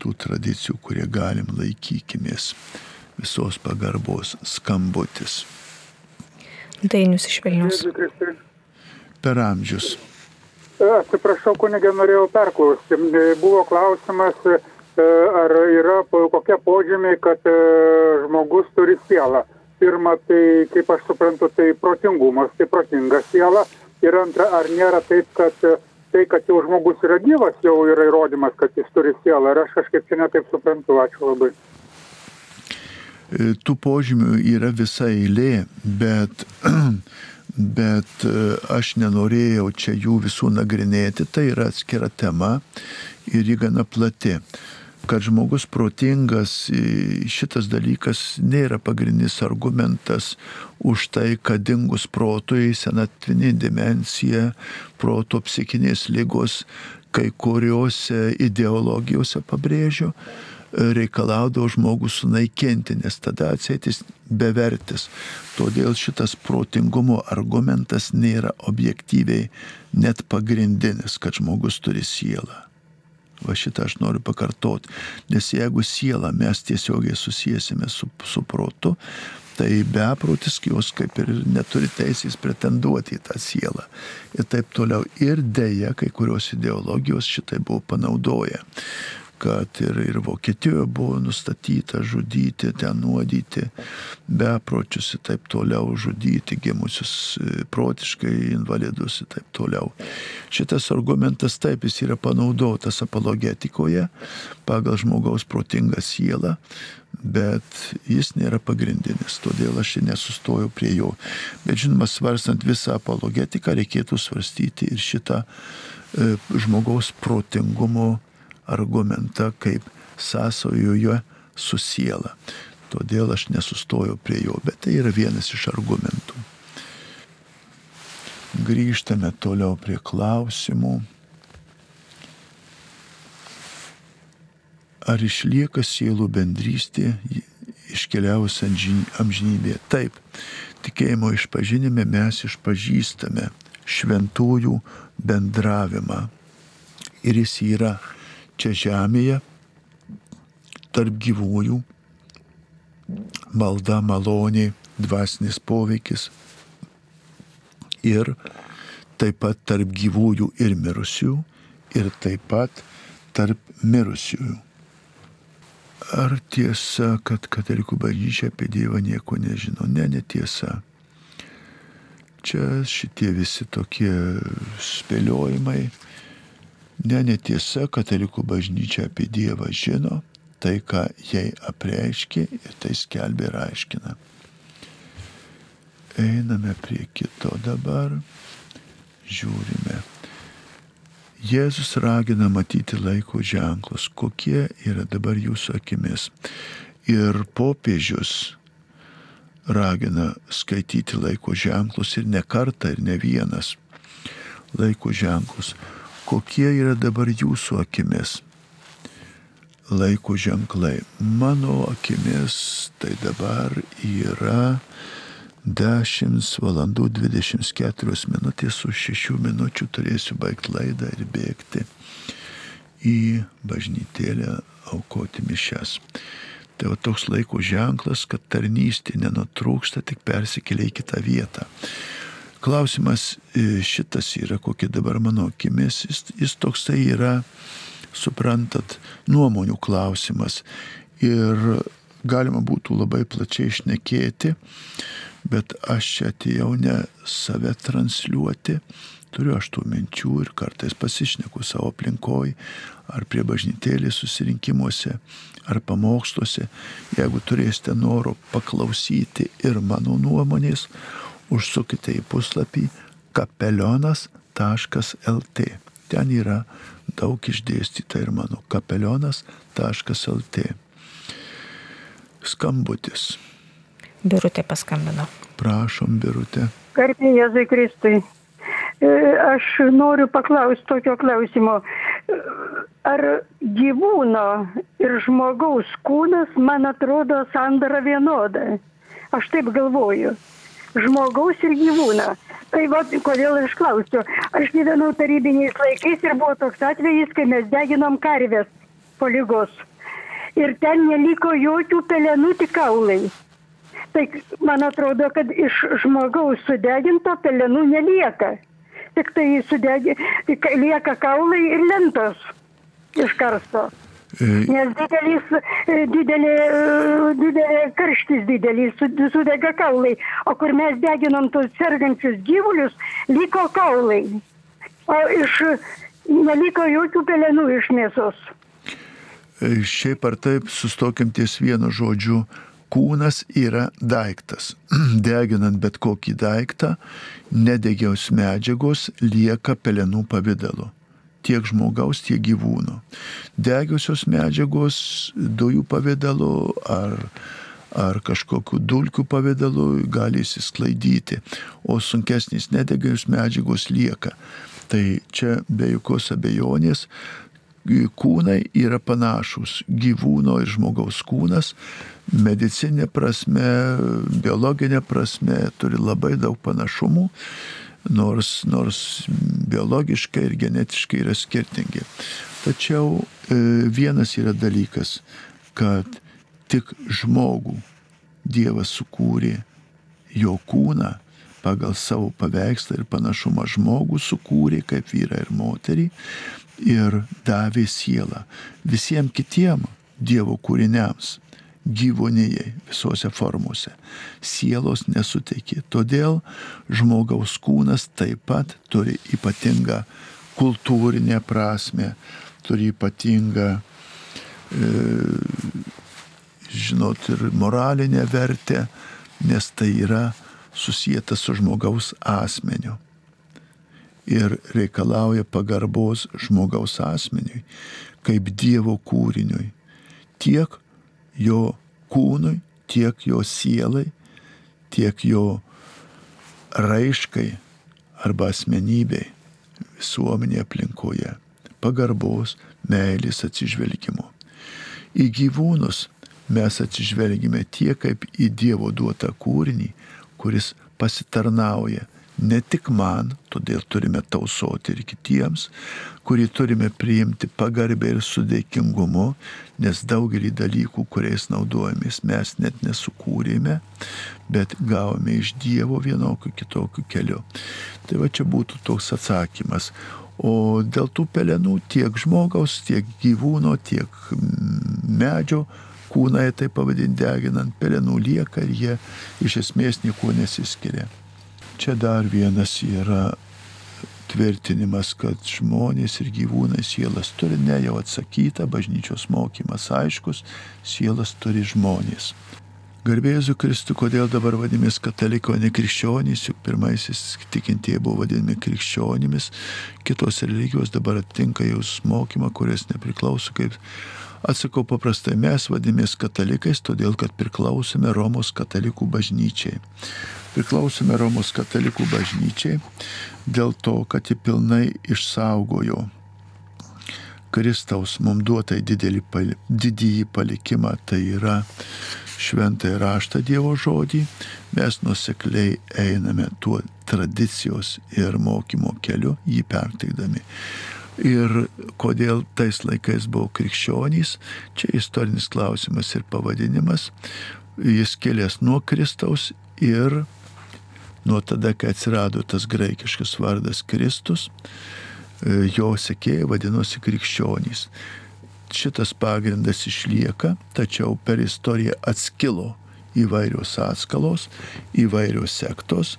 tų tradicijų, kurie galim laikykimės visos pagarbos skambutis.
Dainius iš Vilnius.
Per amžius.
Atsiprašau, kunigė, norėjau perklausti. Buvo klausimas, e, ar yra kokie požymiai, kad e, žmogus turi sielą. Pirma, tai, kaip aš suprantu, tai protingumas, tai protinga siela. Ir antra, ar nėra taip, kad tai kad jau žmogus yra gyvas jau yra įrodymas kad jis turi sielą ir aš kažkaip čia netaip suprantu ačiū labai
e, tų požymių yra visa eilė, bet, bet e, aš nenorėjau čia jų visų nagrinėti, tai yra atskira tema ir ji gana plati. Kad žmogus protingas, šitas dalykas nėra pagrindinis argumentas už tai, kad dingus protui senatvinė dimensija, proto psichinės lygos kai kuriuose ideologijose pabrėžiu, reikalaudavo žmogų sunaikinti, nes tada atsėtis bevertis. Todėl šitas protingumo argumentas nėra objektyviai net pagrindinis, kad žmogus turi sielą. Va šitą aš noriu pakartoti, nes jeigu sielą mes tiesiogiai susijęsime su, su protu, tai beprotis jos kaip ir neturi teisės pretenduoti į tą sielą. Ir taip toliau. Ir dėja, kai kurios ideologijos šitai buvo panaudoję kad ir, ir Vokietijoje buvo nustatyta žudyti, ten nuodyti bepročius ir taip toliau, žudyti gimusius e, protiškai invalidus ir taip toliau. Šitas argumentas taip jis yra panaudotas apologetikoje pagal žmogaus protingą sielą, bet jis nėra pagrindinis, todėl aš nesustojau prie jo. Bet žinoma, svarstant visą apologetiką, reikėtų svarstyti ir šitą e, žmogaus protingumo argumentą kaip sąsojoje su siela. Todėl aš nesustojau prie jo, bet tai yra vienas iš argumentų. Grįžtame toliau prie klausimų. Ar išlieka sielų bendrystė iškeliaus amžinybėje? Taip, tikėjimo išpažinime mes išpažįstame šventųjų bendravimą. Ir jis yra čia žemėje tarp gyvųjų, malda, malonė, dvasinis poveikis ir taip pat tarp gyvųjų ir mirusių ir taip pat tarp mirusiųjų. Ar tiesa, kad katalikų bažnyčia apie Dievą nieko nežino? Ne, netiesa. Čia šitie visi tokie spėliojimai Ne, netiesa, katalikų bažnyčia apie Dievą žino, tai ką jai apreiškė ir tai skelbė ir aiškina. Einame prie kito dabar, žiūrime. Jėzus ragina matyti laiko ženklus, kokie yra dabar jūsų akimis. Ir popiežius ragina skaityti laiko ženklus ir ne kartą, ir ne vienas laiko ženklus kokie yra dabar jūsų akimis laiko ženklai. Mano akimis tai dabar yra 10 valandų 24 minutės, už 6 minučių turėsiu baigti laidą ir bėgti į bažnytėlę aukoti mišes. Tai va toks laiko ženklas, kad tarnystė nenutrūksta, tik persikelia į kitą vietą. Klausimas e, šitas yra, kokie dabar mano akimis, jis, jis toksai yra suprantat, nuomonių klausimas. Ir galima būtų labai plačiai išnekėti, bet aš čia atėjau ne save transliuoti, turiu aš tų minčių ir kartais pasišneku savo aplinkoj, ar prie bažnytėlės susirinkimuose, ar pamoksluose. Jeigu turėsite noro paklausyti ir mano nuomonės, užsukite į puslapį kapelionas.lt. Ten yra daug išdėstyta ir mano kapelionas.lt. Skambutis.
Birutė paskambino.
Prašom, Birutė.
Garbė Jėzui Kristui. E, aš noriu paklausti tokio klausimo. Ar gyvūno ir žmogaus kūnas, man atrodo, sandara vienoda? Aš taip galvoju. Žmogaus ir gyvūną. Tai va, kodėl aš klausiu. Aš gyvenau tarybiniais laikais ir buvo toks atvejis, kai mes deginom karvės po lygos. Ir ten neliko jokių pelenų, tik kaulai. Tai man atrodo, kad iš žmogaus sudeginto pelenų nelieka tik tai sudegi, tik lieka kaulai ir lentos iš karsto.
E,
Nes didelis, e, didelė, e, didelė karštis didelis, sudega kaulai, o kur mes deginom tos sergančius gyvulius, liko kaulai. O iš neliko jokių pelenų iš mėsos.
Šiaip ar taip, sustokim ties vienu žodžiu kūnas yra daiktas. Deginant bet kokį daiktą, nedegiaus medžiagos lieka pelenų pavydalu. Tiek žmogaus, tiek gyvūno. Degiosios medžiagos dujų pavydalu ar, ar kažkokiu dulkių pavydalu gali įsisklaidyti, o sunkesnės nedegios medžiagos lieka. Tai čia be jokios abejonės kūnai yra panašus. Gyvūno ir žmogaus kūnas medicinė prasme, biologinė prasme turi labai daug panašumų, nors, nors biologiškai ir genetiškai yra skirtingi. Tačiau e, vienas yra dalykas, kad tik žmogų Dievas sukūrė jo kūną pagal savo paveikslą ir panašumą žmogų sukūrė kaip vyrą ir moterį ir davė sielą. Visiems kitiem Dievo kūriniams gyvūnijai visose formose. Sielos nesuteikė. Todėl žmogaus kūnas taip pat turi ypatingą kultūrinę prasme, turi ypatingą, e, žinot, ir moralinę vertę, nes tai yra susijęta su žmogaus asmeniu. Ir reikalauja pagarbos žmogaus asmeniui, kaip Dievo kūriniui. Tiek jo kūnui, tiek jo sielai, tiek jo raiškai arba asmenybei visuomenėje aplinkoje. Pagarbos, meilės atsižvelgimo. Į gyvūnus mes atsižvelgime tiek kaip į Dievo duotą kūrinį, kuris pasitarnauja ne tik man, todėl turime tausoti ir kitiems, kurį turime priimti pagarbę ir su dėkingumu, nes daugelį dalykų, kuriais naudojamės, mes net nesukūrėme, bet gavome iš Dievo vienokiu kitokiu keliu. Tai va čia būtų toks atsakymas. O dėl tų pelenų tiek žmogaus, tiek gyvūno, tiek medžio kūnai, tai pavadinti deginant, pelenų lieka ir jie iš esmės nieko nesiskiria. Čia dar vienas yra tvirtinimas, kad žmonės ir gyvūnai sielas turi, ne jau atsakyta, bažnyčios mokymas aiškus, sielas turi žmonės. Garbėsiu Kristų, kodėl dabar vadimės kataliko, ne krikščionys, juk pirmaisiais tikintieji buvo vadinami krikščionimis, kitos religijos dabar atitinka jūs mokymą, kuris nepriklauso kaip Atsakau paprastai, mes vadimės katalikais, todėl kad priklausome Romos katalikų bažnyčiai. Priklausome Romos katalikų bažnyčiai dėl to, kad ji pilnai išsaugojo Kristaus mums duotai didelį, didįjį palikimą, tai yra šventąją raštą Dievo žodį, mes nusekliai einame tuo tradicijos ir mokymo keliu, jį perteikdami. Ir kodėl tais laikais buvo krikščionys, čia istorinis klausimas ir pavadinimas, jis kilęs nuo Kristaus ir nuo tada, kai atsirado tas graikiškas vardas Kristus, jo sekėjai vadinosi krikščionys. Šitas pagrindas išlieka, tačiau per istoriją atskilo įvairios atskalos, įvairios sektos,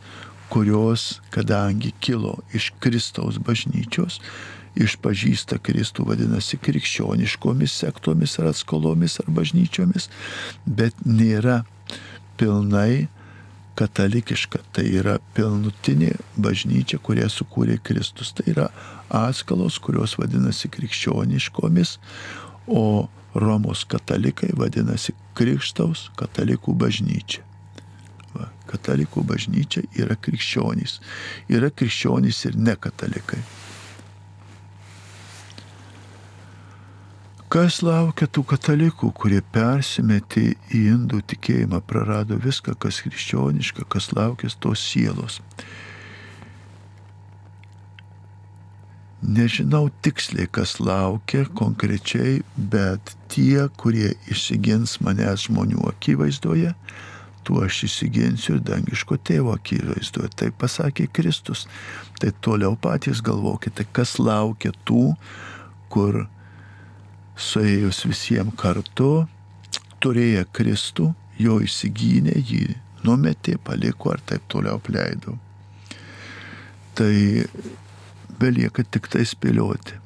kurios, kadangi kilo iš Kristaus bažnyčios, išpažįsta Kristų vadinasi krikščioniškomis sektomis ar atskolomis ar bažnyčiomis, bet nėra pilnai katalikiška, tai yra pilnutinė bažnyčia, kurią sukūrė Kristus. Tai yra atskalos, kurios vadinasi krikščioniškomis, o Romos katalikai vadinasi Krikštaus katalikų bažnyčia. Va, katalikų bažnyčia yra krikščionys. Yra krikščionys ir nekatalikai. Kas laukia tų katalikų, kurie persimetė į indų tikėjimą, prarado viską, kas krikščioniška, kas laukia tos sielos. Nežinau tiksliai, kas laukia konkrečiai, bet tie, kurie išsigins manęs žmonių akivaizdoje, tuo aš įsiginsiu ir dangiško tėvo akivaizdoje. Tai pasakė Kristus. Tai toliau patys galvokite, kas laukia tų, kur suėjus visiems kartu, turėję Kristų, jo įsigynė, jį numetė, paliko ar taip toliau apleido. Tai belieka tik tai spėlioti.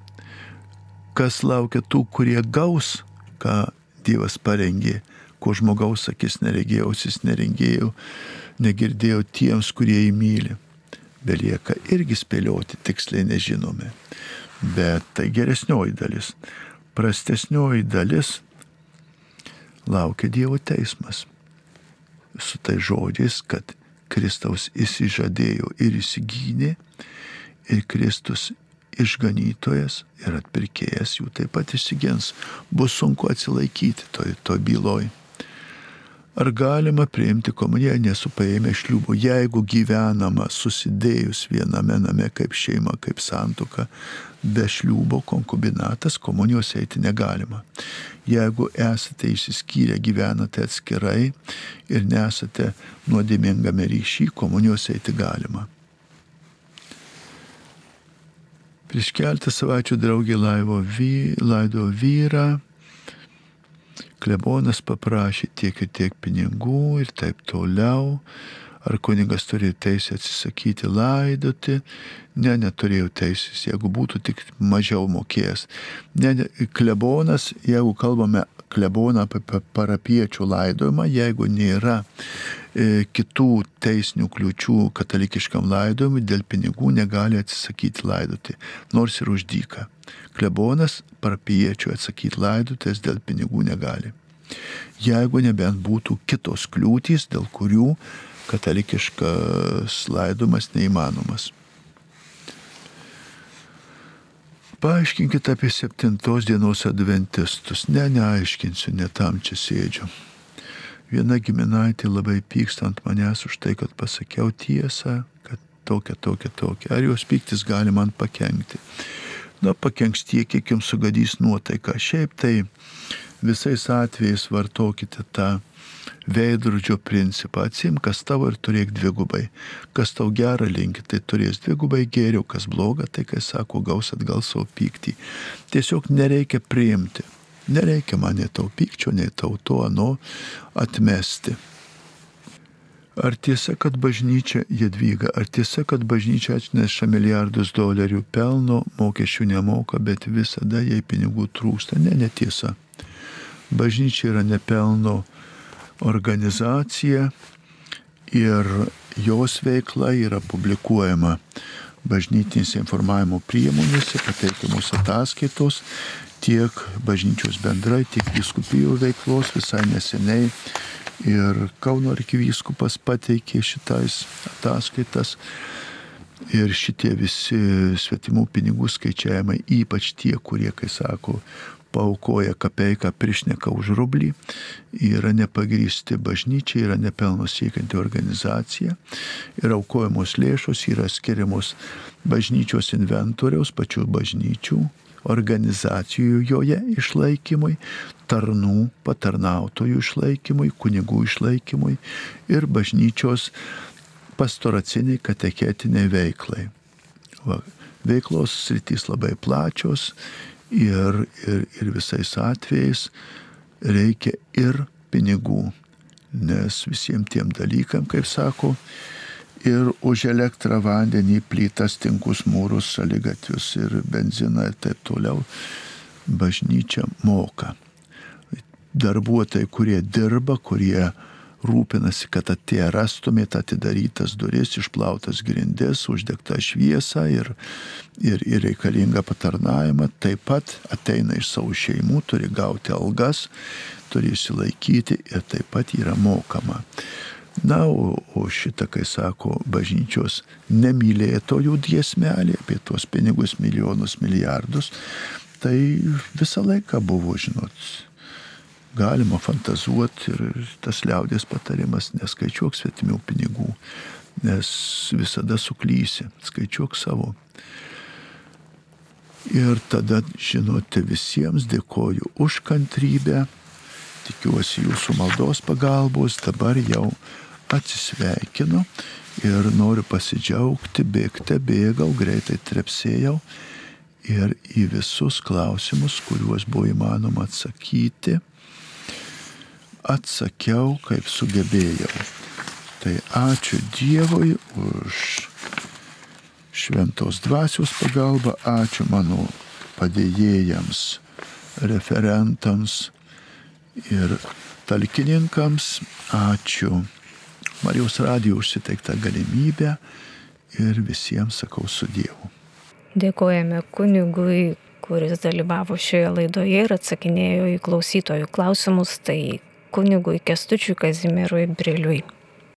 Kas laukia tų, kurie gaus, ką Dievas parengė, ko žmogaus akis neregėjo, ausis neregėjo, negirdėjo tiems, kurie jį myli. Belieka irgi spėlioti, tiksliai nežinome. Bet tai geresnioji dalis prastesnioji dalis laukia Dievo teismas. Su tai žodžiais, kad Kristaus įsižadėjo ir įsigynė ir Kristus išganytojas ir atpirkėjas jų taip pat įsigins. Bus sunku atsilaikyti toj, toj byloj. Ar galima priimti komuniją nesupaėmę šliūbų, jeigu gyvenama susidėjus viename name kaip šeima, kaip santuoka, be šliūbo konkubinatas komunijos eiti negalima. Jeigu esate išsiskyrę, gyvenate atskirai ir nesate nuodėmingame ryšį, komunijos eiti galima. Prieš keltą savaičių draugė laivo vy, laido vyrą, klebonas paprašė tiek ir tiek pinigų ir taip toliau. Ar kunigas turi teisę atsisakyti laidoti? Ne, neturėjau teisės, jeigu būtų tik mažiau mokėjęs. Ne, ne, klebonas, jeigu kalbame kleboną apie parapiečių laidojimą, jeigu nėra e, kitų teisinių kliučių katalikiškam laidojimui, dėl pinigų negali atsisakyti laidoti, nors ir už dyką. Klebonas parapiečių atsakyti laidotės dėl pinigų negali. Jeigu nebent būtų kitos kliūtys, dėl kurių katalikiškas laidomas neįmanomas. Paaiškinkite apie septintos dienos adventistus. Ne, neaiškinsiu, ne tam čia sėdžiu. Viena giminaitė labai pyksta ant manęs už tai, kad pasakiau tiesą, kad tokia, tokia, tokia. Ar jos pyktis gali man pakengti? Na, pakenks tiek, kiek jums sugadys nuotaiką. Šiaip tai visais atvejais vartokite tą veidrodžio principą. Atsim, kas tavo ir turėk dvigubai. Kas tau gerą linki, tai turės dvigubai geriau, kas bloga, tai kai sako, gaus atgal savo pyktį. Tiesiog nereikia priimti. Nereikia man nei tau pykčio, nei tau to ano atmesti. Ar tiesa, kad bažnyčia Jadvyga, ar tiesa, kad bažnyčia atneša milijardus dolerių pelno, mokesčių nemoka, bet visada jai pinigų trūksta? Ne, netiesa. Bažnyčia yra nepelno organizacija ir jos veikla yra publikuojama bažnytinėse informavimo priemonėse, pateikiamos ataskaitos tiek bažnyčios bendrai, tiek viskupijų veiklos visai neseniai. Ir Kauno arkivyskupas pateikė šitais ataskaitas. Ir šitie visi svetimų pinigų skaičiavimai, ypač tie, kurie, kai sako, paukoja kapeiką prišneka už rublį, yra nepagrysti bažnyčia, yra nepelno siekianti organizacija ir aukojamos lėšos yra skiriamos bažnyčios inventoriaus, pačių bažnyčių, organizacijų joje išlaikymui, tarnų, patarnautojų išlaikymui, kunigų išlaikymui ir bažnyčios pastoraciniai kateketiniai veiklai. Va, veiklos sritys labai plačios ir, ir, ir visais atvejais reikia ir pinigų, nes visiems tiem dalykam, kaip sako, ir už elektrą, vandenį, plytas, tinkus, mūrus, šaligatvius ir benziną ir taip toliau bažnyčia moka. Darbuotojai, kurie dirba, kurie rūpinasi, kad atėję rastumėte atidarytas duris, išplautas grindis, uždegtą šviesą ir, ir, ir reikalingą patarnavimą, taip pat ateina iš savo šeimų, turi gauti algas, turi įsilaikyti ir taip pat yra mokama. Na, o, o šitą, kai sako bažnyčios nemylėtojų diesmelė apie tuos pinigus milijonus, milijardus, tai visą laiką buvo, žinot, galima fantazuoti ir tas liaudės patarimas neskaičiuok svetimių pinigų, nes visada suklysi, skaičiuok savo. Ir tada, žinote, visiems dėkoju už kantrybę, tikiuosi jūsų maldos pagalbos, dabar jau atsisveikinu ir noriu pasidžiaugti, bėgte bėgau, greitai trepsėjau ir į visus klausimus, kuriuos buvo įmanoma atsakyti atsakiau, kaip sugebėjau. Tai ačiū Dievui už šventos dvasios pagalbą, ačiū mano padėjėjams, referentams ir talkininkams, ačiū Marijos radijo užsiteiktą galimybę ir visiems sakau su Dievu.
Dėkojame kunigui, kuris dalyvavo šioje laidoje ir atsakinėjo į klausytojų klausimus, tai kunigui Kestučiui Kazimierui Briliui.